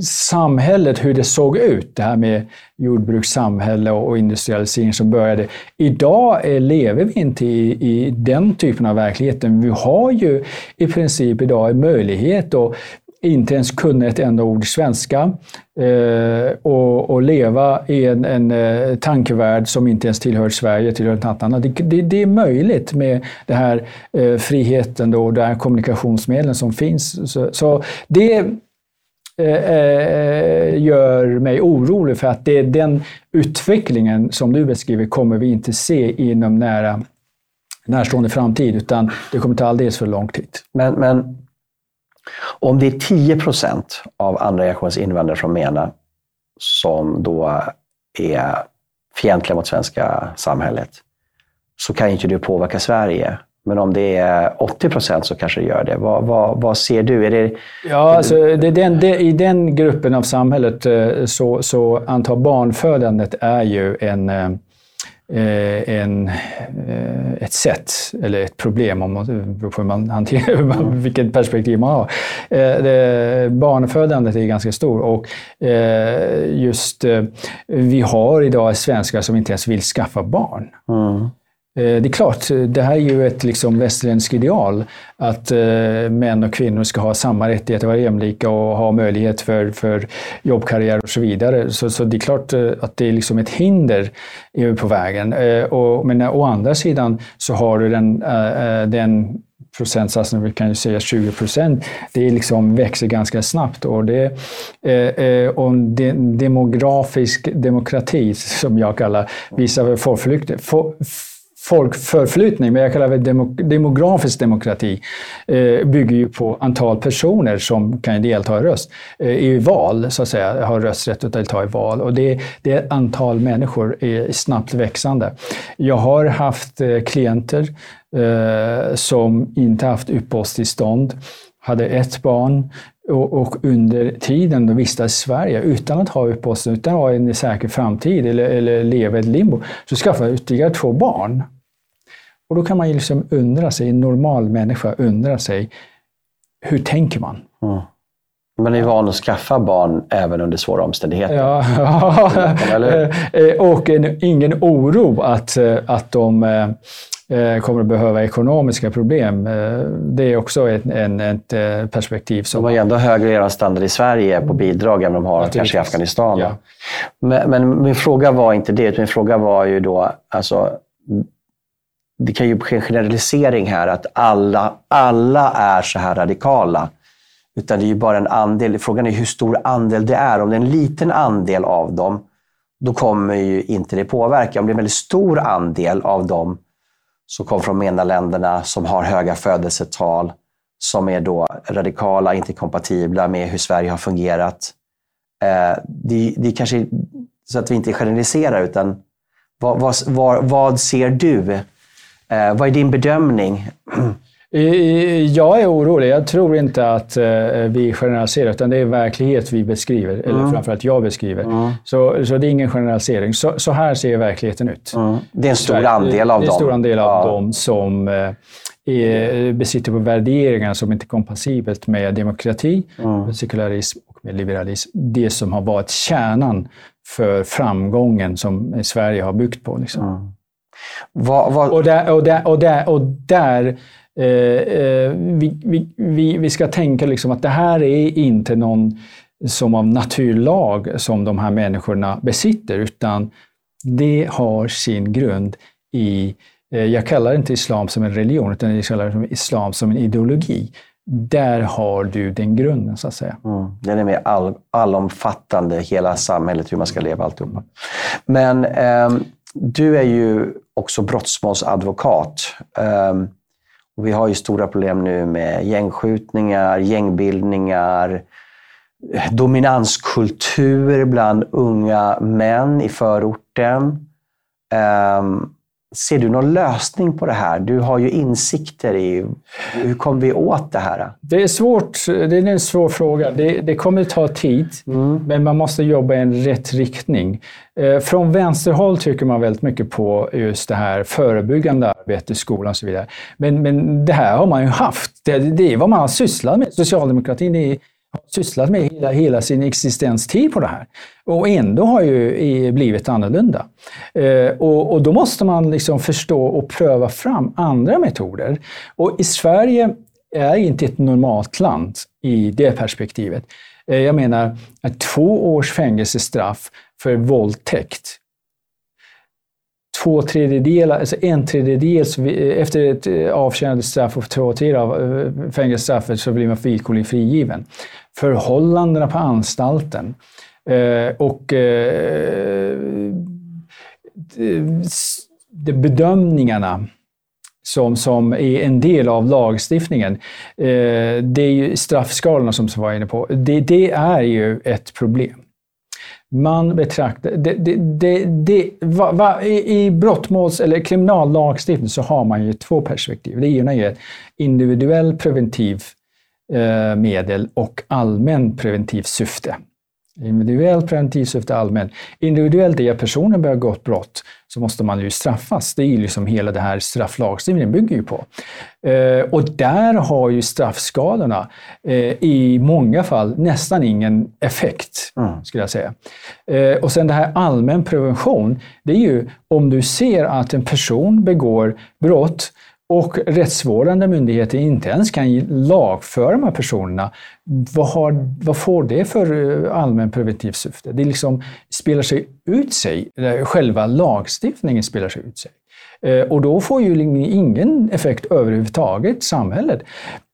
samhället, hur det såg ut, det här med jordbrukssamhälle och industrialisering som började. Idag eh, lever vi inte i, i den typen av verkligheten. Vi har ju i princip idag en möjlighet att inte ens kunna ett enda ord svenska eh, och, och, leva i en, en eh, tankevärld som inte ens tillhör Sverige, tillhör något annat. Det, det, det är möjligt med den här eh, friheten då, och de här kommunikationsmedlen som finns. Så, så det Eh, eh, gör mig orolig för att det är den utvecklingen som du beskriver kommer vi inte se inom nära närstående framtid, utan det kommer ta alldeles för lång tid. Men, men om det är 10 procent av andra generationens invandrare från MENA som då är fientliga mot svenska samhället, så kan inte det påverka Sverige. Men om det är 80 procent så kanske det gör det. Vad, vad, vad ser du? Är det, ja, alltså, det, den, det, I den gruppen av samhället eh, så, så antar barnfödandet är ju en, eh, en, eh, ett sätt, eller ett problem, om man, beror på hur man hanterar, [laughs] mm. vilket perspektiv man har. Det, barnfödandet är ganska stort och just vi har idag svenskar som inte ens vill skaffa barn. Mm. Eh, det är klart, det här är ju ett liksom västerländskt ideal, att eh, män och kvinnor ska ha samma rättigheter, vara jämlika och ha möjlighet för, för jobbkarriär och så vidare. Så, så det är klart eh, att det är liksom ett hinder på vägen. och, men å andra sidan så har du den, den procentsatsen, vi kan ju säga 20 procent, det liksom växer ganska snabbt. Och det, eh, och de, demografisk demokrati, som jag kallar vissa förflykt, for, folkförflyttning, men jag kallar det demografisk demokrati, eh, bygger ju på antal personer som kan delta i röst eh, i val, så att säga, har rösträtt att delta i val. Och det, det antal människor är snabbt växande. Jag har haft eh, klienter eh, som inte haft uppehållstillstånd, hade ett barn, och, under tiden de vistas i Sverige utan att ha uppehållstillstånd, utan att ha en säker framtid eller, eller leva i ett limbo, så skaffar ytterligare två barn. Och då kan man ju liksom undra sig, en normal människa undra sig, hur tänker man? Mm. Man är van att skaffa barn även under svåra omständigheter. Ja, [laughs] ja. [laughs] och en, ingen oro att, att de Eh, kommer att behöva ekonomiska problem. Eh, det är också ett, en, ett eh, perspektiv. Som... De har ju ändå högre levnadsstandard i Sverige på bidrag än de har kanske i Afghanistan. Ja. Men, men, min fråga var inte det, min fråga var ju då, alltså, det kan ju ske en generalisering här att alla, alla är så här radikala. Utan det är ju bara en andel. Frågan är hur stor andel det är. Om det är en liten andel av dem, då kommer ju inte det påverka. Om det är en väldigt stor andel av dem som kommer från MENA-länderna som har höga födelsetal, som är då radikala, inte kompatibla med hur Sverige har fungerat. Eh, det, det är kanske så att vi inte generaliserar, utan vad, vad, vad, vad ser du? Eh, vad är din bedömning? [clears throat] Jag är orolig. Jag tror inte att eh, vi generaliserar, utan det är verklighet vi beskriver. Mm. Eller framförallt jag beskriver. Mm. Så, så det är ingen generalisering. Så, så här ser verkligheten ut. Mm. Det är en stor andel av dem. Det är en stor andel av ja. dem som eh, är, besitter på värderingar som inte är kompatibelt med demokrati, mm. sekularism och med liberalism. Det som har varit kärnan för framgången som Sverige har byggt på. Liksom. Vad, vad... Och där, och där, och där, och där Eh, eh, vi, vi, vi, vi ska tänka liksom att det här är inte någon som av naturlag som de här människorna besitter, utan det har sin grund i, eh, jag kallar inte islam som en religion, utan jag kallar islam som en ideologi. Där har du den grunden, så att säga. Mm. Den är mer all, allomfattande, hela samhället, hur man ska leva alltihopa. Men eh, du är ju också brottsmålsadvokat. Och ehm, vi har ju stora problem nu med gängskjutningar, gängbildningar, dominanskultur bland unga män i förorten. Um, Ser du någon lösning på det här? Du har ju insikter i hur kommer vi åt det här? Det är svårt. Det är en svår fråga. Det, det kommer ta tid, mm. men man måste jobba i en rätt riktning. Eh, från vänsterhåll tycker man väldigt mycket på just det här förebyggande arbetet i skolan och så vidare. Men, men det här har man ju haft. Det, det är vad man har sysslat med. Socialdemokratin är sysslat med hela, hela sin existenstid på det här. Och ändå har ju blivit annorlunda. Eh, och, och, då måste man liksom förstå och pröva fram andra metoder. Och i Sverige är inte ett normalt land i det perspektivet. Eh, jag menar att två års fängelsestraff för våldtäkt två tredjedelar, alltså en tredjedel, efter ett eh, avtjänat straff och två tredjedelar av eh, fängelsestraffet så blir man villkorligt frigiven. Förhållandena på anstalten eh, och eh, de bedömningarna som, som är en del av lagstiftningen. det är ju straffskalorna som jag var inne på. Det, det är ju ett problem. Man betraktar... Det, det, det, det va, va, I brottmåls eller kriminallagstiftning så har man ju två perspektiv. Det ena är ett individuell preventiv eh, medel och allmän preventivt syfte. Individuellt preventivt syfte, allmän. Individuellt är att personen börjar begått brott så måste man ju straffas. Det är ju liksom hela det här strafflagstiftningen bygger ju på. Eh, och där har ju straffskalorna eh, i många fall nästan ingen effekt, mm. skulle jag säga. Eh, och sen det här allmän prevention, det är ju om du ser att en person begår brott och rättsvårdande myndigheter inte ens kan lagföra de här personerna, vad, har, vad får det för eh, allmänpreventivt syfte? Det liksom spelar sig ut sig, själva lagstiftningen spelar sig ut sig. Eh, och då får ju liksom ingen effekt överhuvudtaget samhället.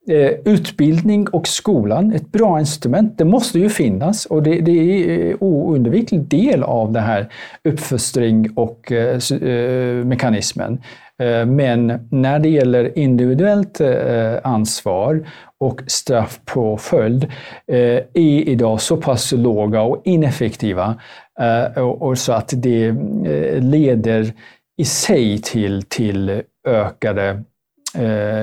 Eh, utbildning och skolan, ett bra instrument, det måste ju finnas och det, det är oundviklig del av den här uppfostring och mekanismen. Eh, men när det gäller individuellt eh, ansvar och straffpåföljd eh, är idag så pass låga och ineffektiva och så att det leder i sig till, till ökade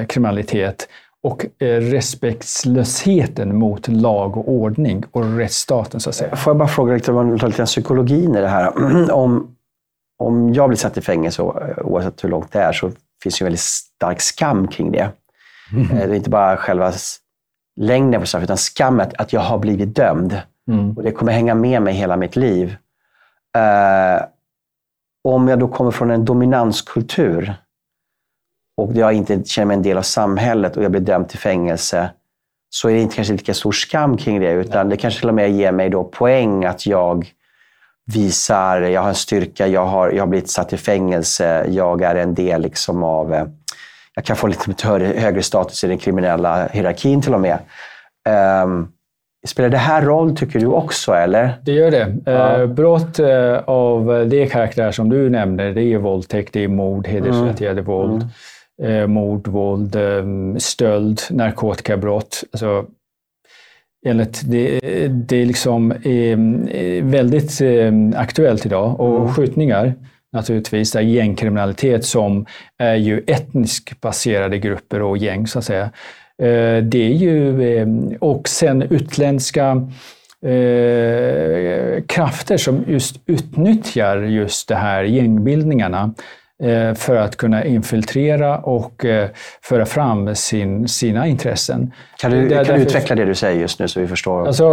kriminalitet och respektlösheten mot lag och ordning och rättsstaten så att säga. Får jag bara fråga lite om lite psykologin i det här? [clears throat] Om, om jag blir satt i fängelse, oavsett hur långt det är, så finns ju en väldigt stark skam kring det. Mm. Det är inte bara själva längden på straffet, utan skammet att jag har blivit dömd. Mm. Och det kommer hänga med mig hela mitt liv. Eh, om jag då kommer från en dominanskultur och jag inte känner mig en del av samhället och jag blir dömd till fängelse, så är det inte kanske lika stor skam kring det, utan det kanske till och med ger mig då poäng att jag visar, jag har en styrka, jag har, jag har blivit satt i fängelse, jag är en del liksom av, eh, jag kan få lite [laughs] högre status i den kriminella hierarkin till och med. Um, Spelar det här roll tycker du också, eller? Det gör det. Ja. Eh, brott eh, av det karaktär som du nämnde, det är våldtäkt, det är mord, hedersrelaterade mm. våld, mm. Mord, våld, stöld, narkotikabrott. Alltså, enligt det, det liksom är väldigt aktuellt idag. Och mm. skjutningar naturligtvis, där gängkriminalitet som är ju etniskt baserade grupper och gäng så att säga. Eh, det är ju, eh, och sen utländska eh, krafter som just utnyttjar just de här gängbildningarna för att kunna infiltrera och föra fram sin, sina intressen. Kan du, kan du utveckla det du säger just nu så vi förstår? Alltså,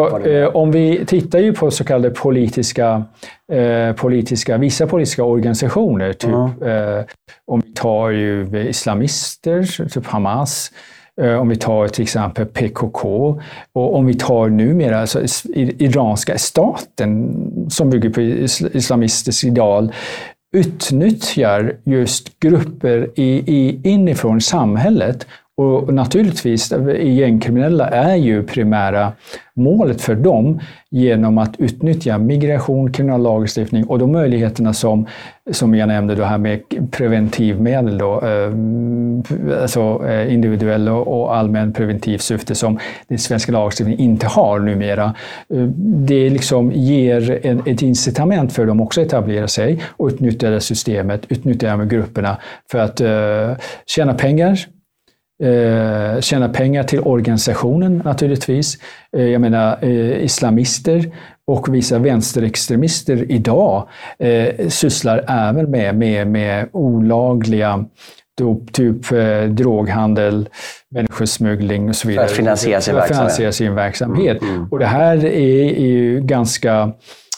om vi tittar ju på så kallade politiska, politiska vissa politiska organisationer, typ, mm. om vi tar ju islamister, typ Hamas, Eh, om vi tar till exempel PKK och om vi tar numera alltså, iranska staten som bygger på islamistisk ideal utnyttjar just grupper i, i, inifrån samhället och naturligtvis, eh, gängkriminella är ju primära målet för dem genom att utnyttja migration, kriminallagstiftning och de möjligheterna som, som jag nämnde, då här med preventivmedel, då, eh, alltså eh, individuell och allmän preventivt syfte som den svenska lagstiftningen inte har numera. Det liksom ger ett incitament för dem också att etablera sig och utnyttja det systemet, utnyttja de här grupperna för att tjäna pengar, eh, tjäna pengar till organisationen naturligtvis. Eh, jag menar eh, islamister och vissa vänsterextremister idag eh, sysslar även med, med, med olagliga typ eh, droghandel, människosmuggling och så vidare. För att finansiera sin verksamhet. Finansiera sin verksamhet. Mm, mm. Och det här är, är ju ganska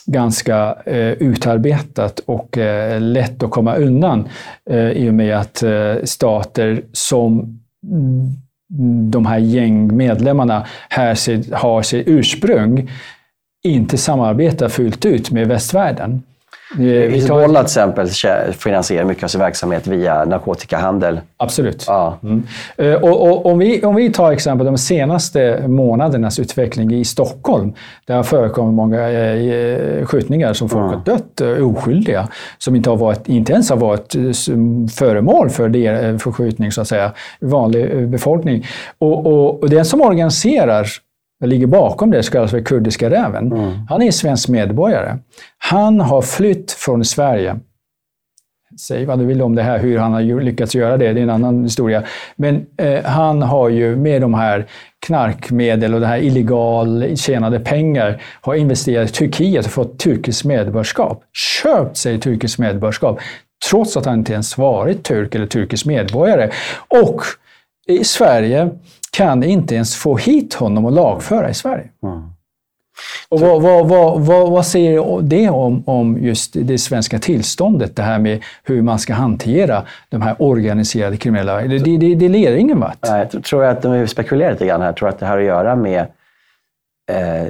ganska eh, utarbetat och eh, lätt att komma undan eh, i och med att eh, stater som de här gängmedlemmarna här har sitt ursprung inte samarbetar fullt ut med västvärlden. Hizbollah till exempel finansierar mycket av sin verksamhet via narkotikahandel. Absolut. Ja. Mm. Eh, och, och, om, vi, om vi tar exempel de senaste månadernas utveckling i Stockholm. Där har förekommit många eh, skjutningar som folk mm. har dött, eh, oskyldiga. Som inte, har varit, inte ens har varit föremål för, det, för skjutning, så att säga. Vanlig befolkning. Och, och, och den som organiserar ligger bakom det kallas för kurdiska räven. Mm. Han är svensk medborgare. Han har flytt från Sverige. Säg vad du vill om det här, hur han har lyckats göra det, det är en annan historia. Men eh, han har ju med de här knarkmedel och det här illegal tjänade pengar har investerat i Turkiet och fått turkiskt medborgarskap. Köpt sig turkiskt medborgarskap, trots att han inte ens varit turk eller turkisk medborgare. Och i Sverige kan inte ens få hit honom och lagföra i Sverige. Mm. Och vad, vad, vad, vad, säger det om, om just det svenska tillståndet? Det här med hur man ska hantera de här organiserade kriminella. Det, det, det leder ingen vart. Jag tror att de spekulerar lite grann här. Jag tror att det har att göra med eh,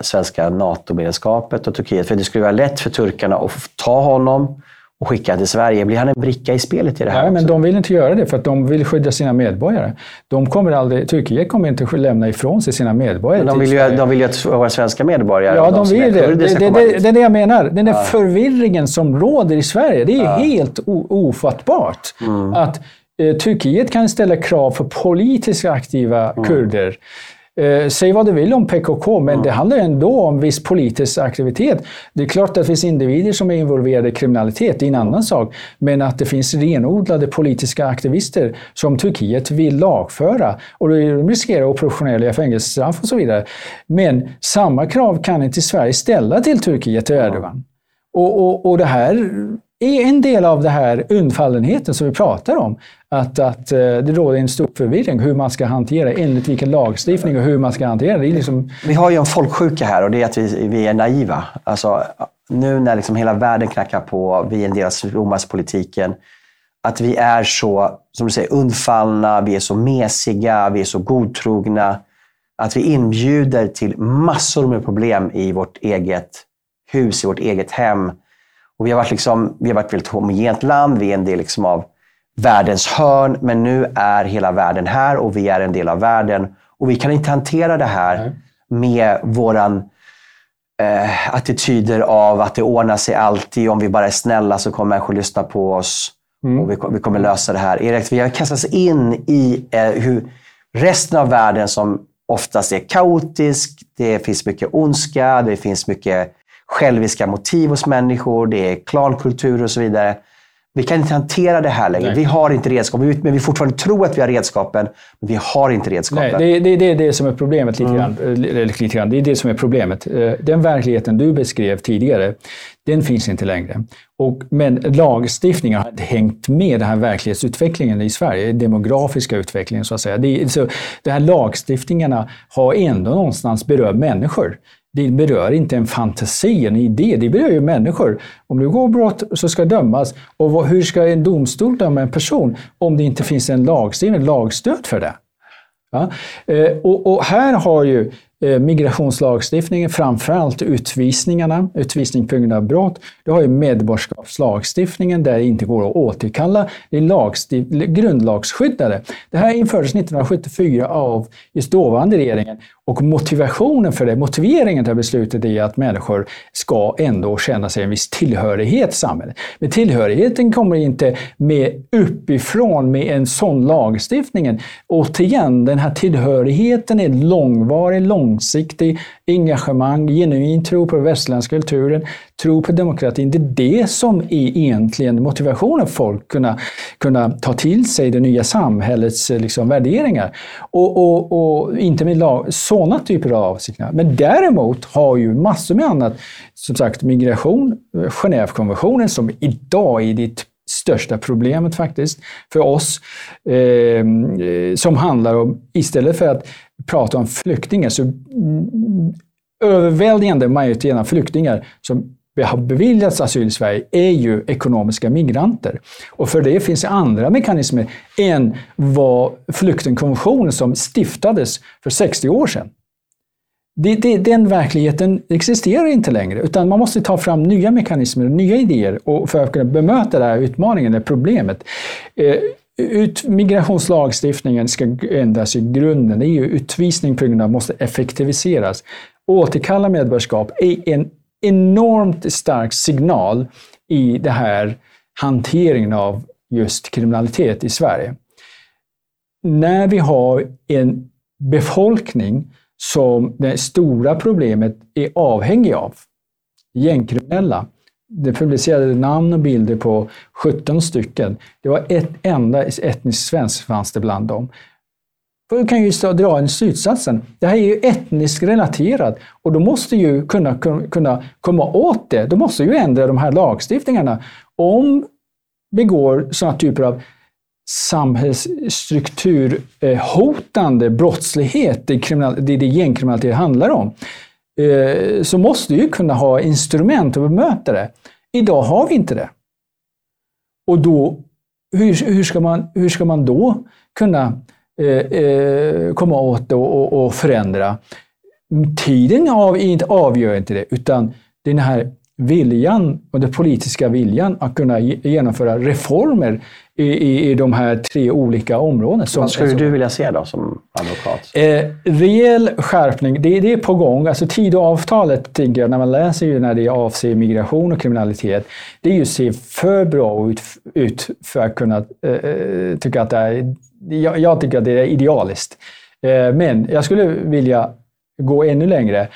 svenska NATO-medlemskapet och Turkiet. För det skulle vara lätt för turkarna att ta honom och skicka till Sverige. Blir han en bricka i spelet i det här? Nej, men de vill inte göra det för att de vill skydda sina medborgare. De kommer aldrig, Turkiet kommer inte lämna ifrån sig sina medborgare. Men de vill ju, de vill ju att våra svenska medborgare Ja, de, de vill det. Det, det, det, det är det jag menar. Den där ja. förvirringen som råder i Sverige, det är ja. helt ofattbart. Mm. Att eh, Turkiet kan ställa krav för politiskt aktiva mm. kurder Eh, säg vad du vill om PKK, men mm. det handlar ändå om viss politisk aktivitet. Det är klart att det finns individer som är involverade i kriminalitet, det är en annan sak. Men att det finns renodlade politiska aktivister som Turkiet vill lagföra och de riskerar operationella fängelsestraff och så vidare. Men samma krav kan inte Sverige ställa till Turkiet och Erdogan. Och, och, och det här är en del av det här undfallenheten som vi pratar om. Att, att eh, det råder en stor förvirring hur man ska hantera, enligt vilken lagstiftning och hur man ska hantera det. det liksom... Vi har ju en folksjuka här och det är att vi, vi är naiva. Alltså, nu när liksom hela världen knackar på, vi är en del av stormaktspolitiken. att vi är så, som du säger, undfallna, vi är så mesiga, vi är så godtrogna. Att vi inbjuder till massor med problem i vårt eget hus, i vårt eget hem. Och vi har varit, liksom, vi har varit ett väldigt homogent land, vi är en del liksom av världens hörn, men nu är hela världen här och vi är en del av världen. Och vi kan inte hantera det här Nej. med våran eh, attityder av att det ordnar sig alltid. Om vi bara är snälla så kommer människor lyssna på oss. Mm. Och vi, vi, kommer lösa det här. Erik, vi har kastats in i eh, hur resten av världen som oftast är kaotisk. Det finns mycket ondska, det finns mycket själviska motiv hos människor, det är klankultur och så vidare. Vi kan inte hantera det här längre. Nej. Vi har inte redskap, men vi fortfarande tror att vi har redskapen, men vi har inte redskapen. Nej, det, det, det är det som är problemet lite, mm. grann, lite grann. Det är det som är problemet. Eh, den verkligheten du beskrev tidigare, den finns inte längre. Och, men lagstiftningen har hängt med den här verklighetsutvecklingen i Sverige, demografiska utvecklingen så att säga. Det, så, de här lagstiftningarna har ändå någonstans berört människor. Det berör inte en fantasi, en idé. Det berör ju människor. Om du går brott så ska dömas. Och hur ska en domstol döma en person om det inte finns en lagstiftning, lagstöd för det? Ja? Eh, och, och, här har ju Eh, migrationslagstiftningen, framförallt utvisningarna, utvisning på grund av brott. Du har ju medborgarskapslagstiftningen där det inte går att återkalla. Det är grundlagsskyddade. Det här infördes 1974 av just dåvarande regeringen och motivationen för det, motiveringen till beslutet är att människor ska ändå känna sig en viss tillhörighet i samhället. Men tillhörigheten kommer inte med uppifrån med en sån lagstiftning. Återigen, den här tillhörigheten är långvarig, långsiktig, engagemang, genuin tro på den västerländska kulturen, tro på demokratin. Det är det som är egentligen motivationen för folk att kunna, kunna ta till sig det nya samhällets liksom, värderingar. Och, och, och inte med sådana typer av avsikter. Men däremot har ju massor med annat, som sagt migration, Genèvekonventionen som idag är ditt största problemet faktiskt för oss, ehm, eh, som handlar om, istället för att prata om flyktingar, så mm, överväldigande majoriteten av flyktingar som har beviljats asyl i Sverige är ju ekonomiska migranter. Och för det finns det andra mekanismer än vad flyktingkonventionen som stiftades för 60 år sedan. Det, det, den verkligheten existerar inte längre, utan man måste ta fram nya mekanismer och nya idéer och för att kunna bemöta den här utmaningen, det här problemet. Eh, ut, migrationslagstiftningen ska ändras i grunden. EU utvisning på grund av måste effektiviseras. Återkalla medborgarskap är en enormt stark signal i den här hanteringen av just kriminalitet i Sverige. När vi har en befolkning som det stora problemet är avhängig av, gängkriminella. Det publicerade namn och bilder på 17 stycken. Det var ett enda etniskt svenskt fanns det bland dem. Du kan ju dra en slutsatsen. Det här är ju etniskt relaterat och då måste ju kunna, kunna komma åt det. Då måste ju ändra de här lagstiftningarna. Om vi sådana typer av samhällsstrukturhotande eh, brottslighet, det, är det, det gängkriminalitet handlar om, eh, så måste vi ju kunna ha instrument att bemöta det. Idag har vi inte det. Och då, hur, hur, ska, man, hur ska man då kunna eh, eh komma åt det och, och, förändra? Tiden av, avgör inte det, utan den här viljan och den politiska viljan att kunna genomföra reformer i, i, i de här tre olika områdena. Vad skulle du vilja se då som advokat? Eh, rejäl skärpning, det, det är på gång. Alltså Tidöavtalet, tänker jag, när man läser ju när det avser migration och kriminalitet, det är ju ser för bra ut, ut för att kunna eh, eh, tycka att det är, jag, jag, tycker att det är idealiskt. Eh, men jag skulle vilja gå ännu längre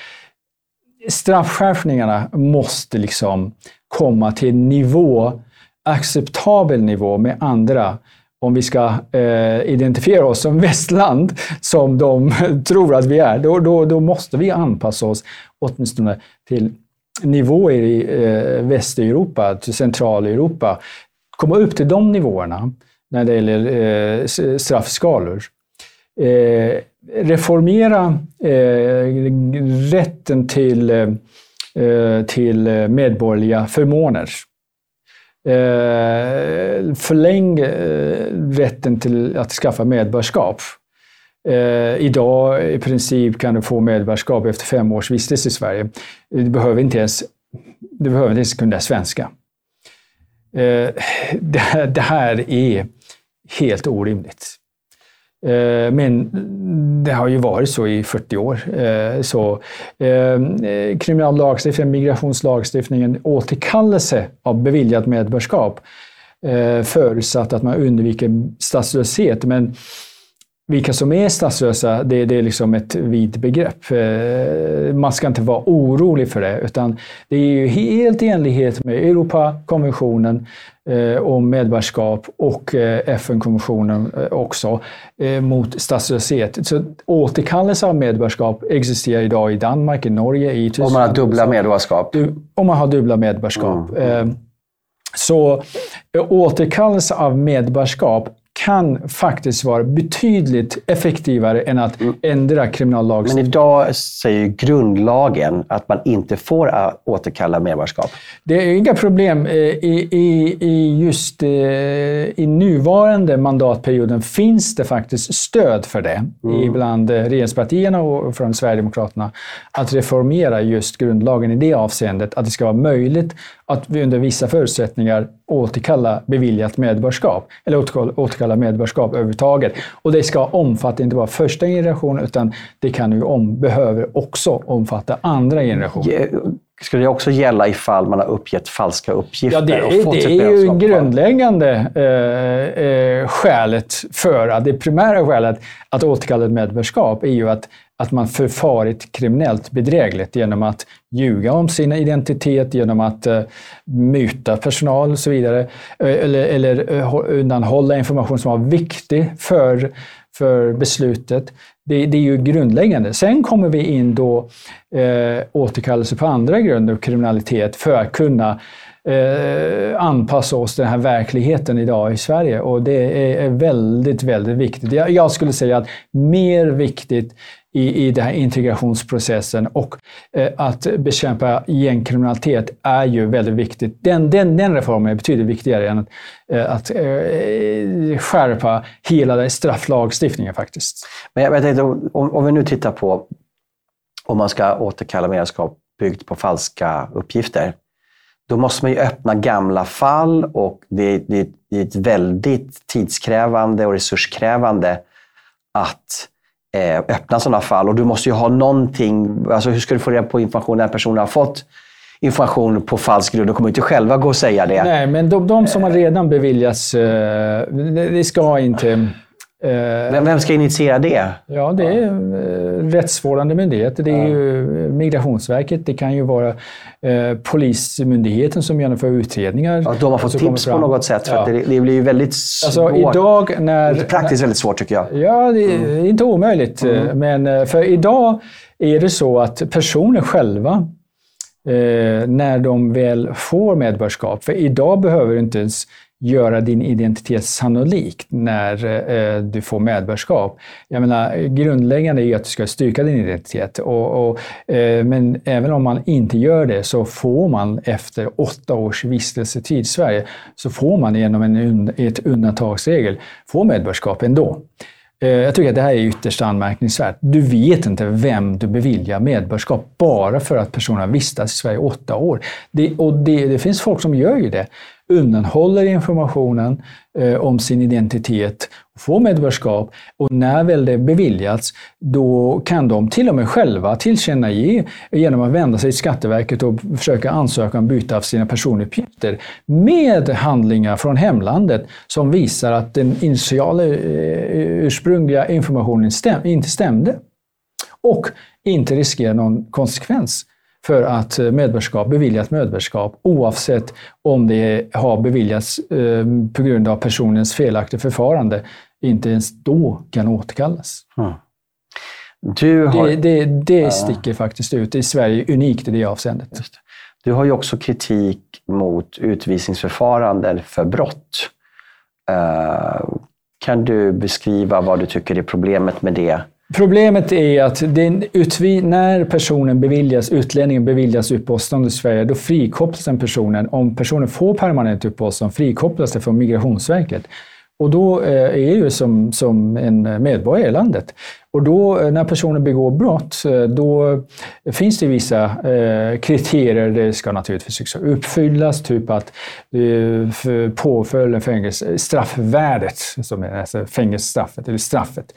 straffskärpningarna måste liksom komma till en nivå, acceptabel nivå med andra om vi ska eh, identifiera oss som [laughs] västland, som de [laughs] tror att vi är, då, då, då måste vi anpassa oss åtminstone till nivåer i eh, Västeuropa, till Centraleuropa, komma upp till de nivåerna när det gäller eh, straffskalor. Eh, reformera eh, rätten till, eh, till medborgerliga förmåner. Eh, förläng eh, rätten till att skaffa medborgarskap. Eh, idag i princip kan du få medborgarskap efter fem års vistelse i Sverige. Du behöver inte ens, du behöver inte ens kunna svenska. Eh, det, det, här är helt orimligt. Eh, men det har ju varit så i 40 år. Eh, så, eh, kriminallagstiftningen, migrationslagstiftningen, återkallelse av beviljat medborgarskap förutsatt att man undviker statslöshet. Men vilka som är statslösa, det, det är liksom ett vitt begrepp. Eh, man ska inte vara orolig för det, utan det är ju helt i enlighet med Europakonventionen eh, om medborgarskap och eh, FN-konventionen också mot statslöshet. Så återkallelse av medborgarskap existerar idag i Danmark, i Norge, i Tyskland. Om man har dubbla medborgarskap? Om man har dubbla medborgarskap. Mm. Så återkallelse av medborgarskap kan faktiskt vara betydligt effektivare än att mm. ändra kriminallagstiftningen. Men idag säger grundlagen att man inte får äh, återkalla medborgarskap. Det är inga problem. Eh, I, i, i just eh, i nuvarande mandatperioden finns det faktiskt stöd för det mm. bland eh, regeringspartierna och från Sverigedemokraterna att reformera just grundlagen i det avseendet. Att det ska vara möjligt att vi under vissa förutsättningar återkalla beviljat medborgarskap, eller återkalla medborgarskap överhuvudtaget. Och det ska omfatta inte bara första generationen, utan det kan ju om, behöver också omfatta andra generationer. Skulle det också gälla ifall man har uppgett falska uppgifter? Ja, det, är, och det är ju grundläggande eh, eh, skälet för att, det primära skälet att återkalla ett medborgarskap är ju att att man förfarit kriminellt bedrägligt genom att ljuga om sin identitet, genom att uh, muta personal och så vidare. Eh, eller, eller uh, undanhålla information som var viktig för, för beslutet. Det, det är ju grundläggande. Sen kommer vi in då uh, återkallelse på andra grunder, kriminalitet, för att kunna eh, anpassa oss till den här verkligheten idag i Sverige. Och det är, väldigt, väldigt viktigt. Jag, jag skulle säga att mer viktigt i, i den här integrationsprocessen och eh, att bekämpa gängkriminalitet är ju väldigt viktigt. Den, den, den reformen är betydligt viktigare än att, eh, att eh, skärpa hela strafflagstiftningen faktiskt. Men jag, jag tänkte, om, om vi nu tittar på om man ska återkalla medlemskap byggt på falska uppgifter då måste man ju öppna gamla fall och det, det, det är ett väldigt tidskrävande och resurskrävande att eh, öppna sådana fall. Och du måste ju ha någonting, alltså hur ska du få reda på information när personen har fått information på falsk grund. De kommer inte själva gå och säga det. Nej, men de, de som har redan beviljats, eh, det ska inte vem, vem ska initiera det? Ja, det är eh, rättsvårdande myndigheter. Det är ju Migrationsverket. Det kan ju vara eh, Polismyndigheten som genomför utredningar. Ja, de har fått tips på något sätt. För ja. det, det, blir ju väldigt alltså, svårt. Alltså, idag när, praktiskt väldigt svårt tycker jag. Ja, det är mm. inte omöjligt. Mm. Men för idag är det så att personer själva Eh, när de väl får medborgarskap. För idag behöver du inte ens göra din identitet sannolik när eh, du får medborgarskap. Jag menar, grundläggande är att du ska styrka din identitet. Och, och eh, men även om man inte gör det så får man efter åtta års vistelsetid i Sverige, så får man genom en ett undantagsregel få medborgarskap ändå. Eh, jag tycker att det här är ytterst anmärkningsvärt. Du vet inte vem du beviljar medborgarskap bara för att personen har vistats i Sverige i åtta år. Det, och det, det finns folk som gör ju det undanhåller informationen eh, om sin identitet, får medborgarskap och när väl det beviljats, då kan de till och med själva tillkännage genom att vända sig till Skatteverket och försöka ansöka om byte av sina personuppgifter med handlingar från hemlandet som visar att den initiala eh, ursprungliga informationen stäm inte stämde. Och inte riskerar någon konsekvens för att eh, medborgarskap, beviljat medborgarskap oavsett om det har beviljats eh, på grund av personens felaktiga förfarande, inte ens då kan återkallas. Mm. Har... Det, det, det sticker faktiskt ut. I Sverige unikt i det avseendet. Du har ju också kritik mot utvisningsförfaranden för brott. Uh, kan du beskriva vad du tycker är problemet med det? Problemet är att när personen beviljas, utlänningen beviljas uppehållstillstånd i Sverige, då frikopplas den personen. Om personen får permanent uppehållstillstånd frikopplas det från Migrationsverket. Och då eh, är det som, som en medborgare i landet. Och då eh, när personen begår brott, eh, då finns det vissa eh, kriterier. Det ska naturligtvis uppfyllas, typ att eh, påföljden fängelse, straffvärdet, som är alltså fängelsestraffet, eller straffet,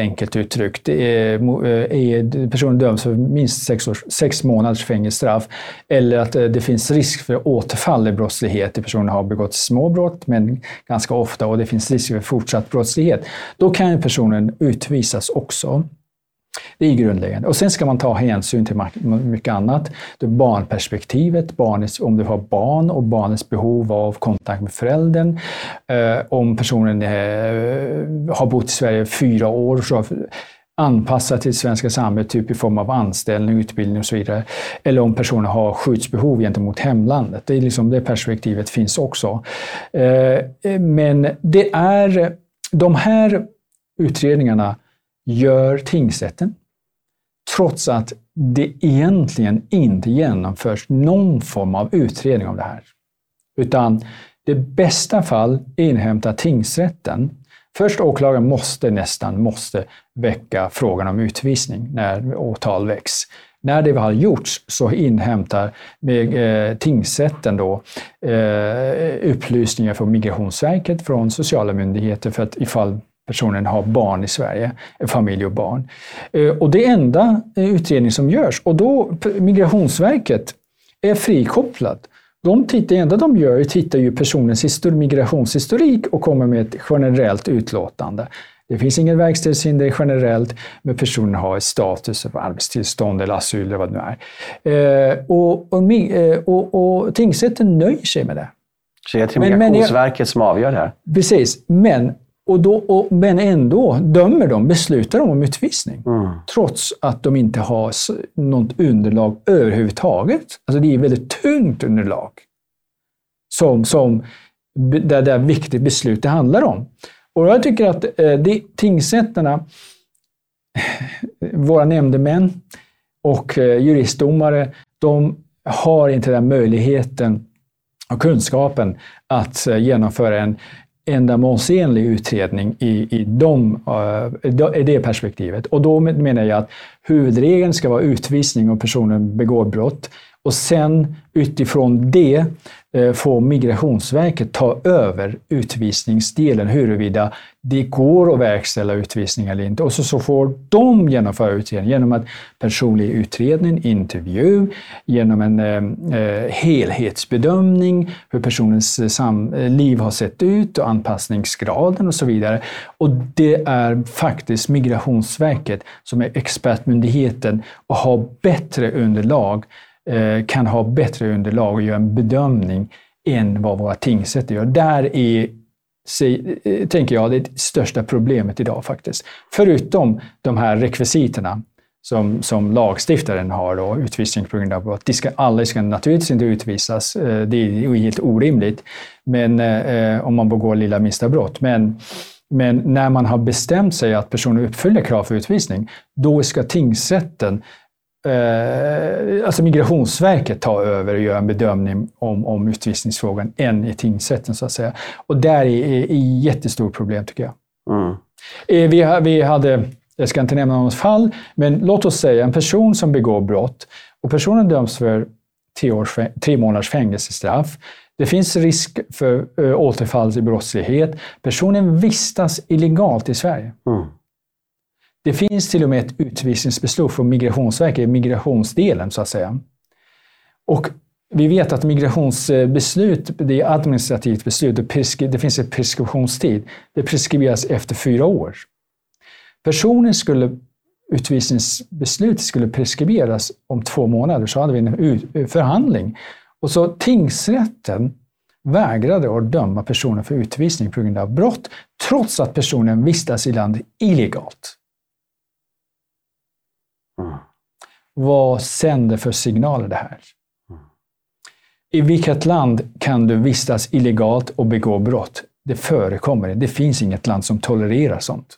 enkelt uttryckt, är, personen döms för minst sex, års, sex månaders fängelsestraff, eller att det finns risk för återfall i brottslighet. Personen har begått små brott, men ganska ofta, och det finns risk för fortsatt brottslighet. Då kan personen utvisas också. Det är grundläggande. Och sen ska man ta hänsyn till mycket annat. Det barnperspektivet, barnets, om du har barn och barnets behov av kontakt med föräldern. Eh, om personen eh, har bott i Sverige fyra år, så anpassat till det svenska samhället, typ i form av anställning, utbildning och så vidare. Eller om personen har skyddsbehov gentemot hemlandet. Det, är liksom, det perspektivet finns också. Eh, eh men det är de här utredningarna gör tingsrätten, trots att det egentligen inte genomförs någon form av utredning av det här. Utan i bästa fall inhämtar tingsrätten Först åklagaren måste nästan måste väcka frågan om utvisning när åtal väcks. När det har gjorts så inhämtar eh, tingsrätten då, eh, upplysningar från Migrationsverket, från sociala myndigheter för att ifall personen har barn i Sverige, familj och barn. Eh, och det är enda eh, utredning som görs. Och då Migrationsverket är frikopplat. De tittar, det enda de gör är tittar ju personens histor migrationshistorik och kommer med ett generellt utlåtande. Det finns inget verkställighetshinder generellt, men personen har status arbetstillstånd eller asyl eller vad det nu är. Eh, och, och, och, och tingsrätten nöjer sig med det. Så det är till Migrationsverket som avgör det här? Precis, men och då, och, men ändå dömer de, beslutar de om utvisning. Mm. Trots att de inte har något underlag överhuvudtaget. Alltså det är väldigt tungt underlag. Som, som där det är viktigt beslut det handlar om. Och jag tycker att eh, det, tingsrätterna, våra nämndemän och eh, juristdomare, de har inte den möjligheten och kunskapen att eh, genomföra en ändamålsenlig utredning i, i, de, uh, i det perspektivet. Och då menar jag att huvudregeln ska vara utvisning om personen begår brott. Och sen utifrån det Eh, får Migrationsverket ta över utvisningsdelen, huruvida det går att verkställa utvisning eller inte. Och så, så får de genomföra utredningen genom att personlig utredning, intervju, genom en eh, eh helhetsbedömning, hur personens eh, sam liv har sett ut och anpassningsgraden och så vidare. Och det är faktiskt Migrationsverket som är expertmyndigheten och har bättre underlag Eh, kan ha bättre underlag och göra en bedömning än vad våra tingsrätter gör. Där är, eh, tänker jag, det största problemet idag faktiskt. Förutom de här rekvisiterna som, som lagstiftaren har, då, utvisning på grund av brott. De ska, alla ska naturligtvis inte utvisas, eh, det är helt orimligt, men, om man begår lilla minsta brott. Men, men när man har bestämt sig att personen uppfyller krav för utvisning, då ska tingsrätten eh, alltså Migrationsverket ta över och göra en bedömning om, om utvisningsfrågan än i tingsrätten så att säga. Och där är ett jättestort problem tycker jag. Mm. Eh, vi, vi hade, jag ska inte nämna något fall, men låt oss säga en person som begår brott och personen döms för tre, års, tre månaders fängelsestraff. Det finns risk för äh, återfall i brottslighet. Personen vistas illegalt i Sverige. Mm. Det finns till och med ett utvisningsbeslut från Migrationsverket, migrationsdelen så att säga. Och vi vet att migrationsbeslut, det är administrativt beslut, det finns en preskriptionstid. Det preskriberas efter fyra år. Personen skulle, utvisningsbeslut skulle preskriberas om två månader, så hade vi en förhandling. Och så tingsrätten vägrade att döma personen för utvisning på grund av brott, trots att personen vistas i landet illegalt. Mm. Vad sänder för signaler det här? Mm. I vilket land kan du vistas illegalt och begå brott? Det förekommer. Det finns inget land som tolererar sånt.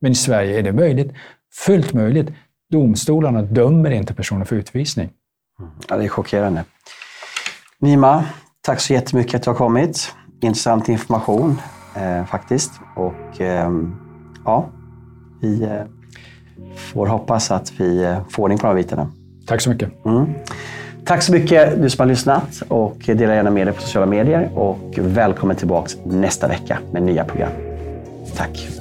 Men i Sverige är det möjligt. Fullt möjligt. Domstolarna dömer inte personer för utvisning. Mm. Ja, det är chockerande. Nima, tack så jättemycket att du har kommit. Intressant information eh, faktiskt. Och eh, ja, vi eh, får hoppas att vi eh, får ordning på de här bitarna. Tack så mycket. Mm. Tack så mycket du som har lyssnat och dela gärna med dig på sociala medier. Och välkommen tillbaka nästa vecka med nya program. Tack.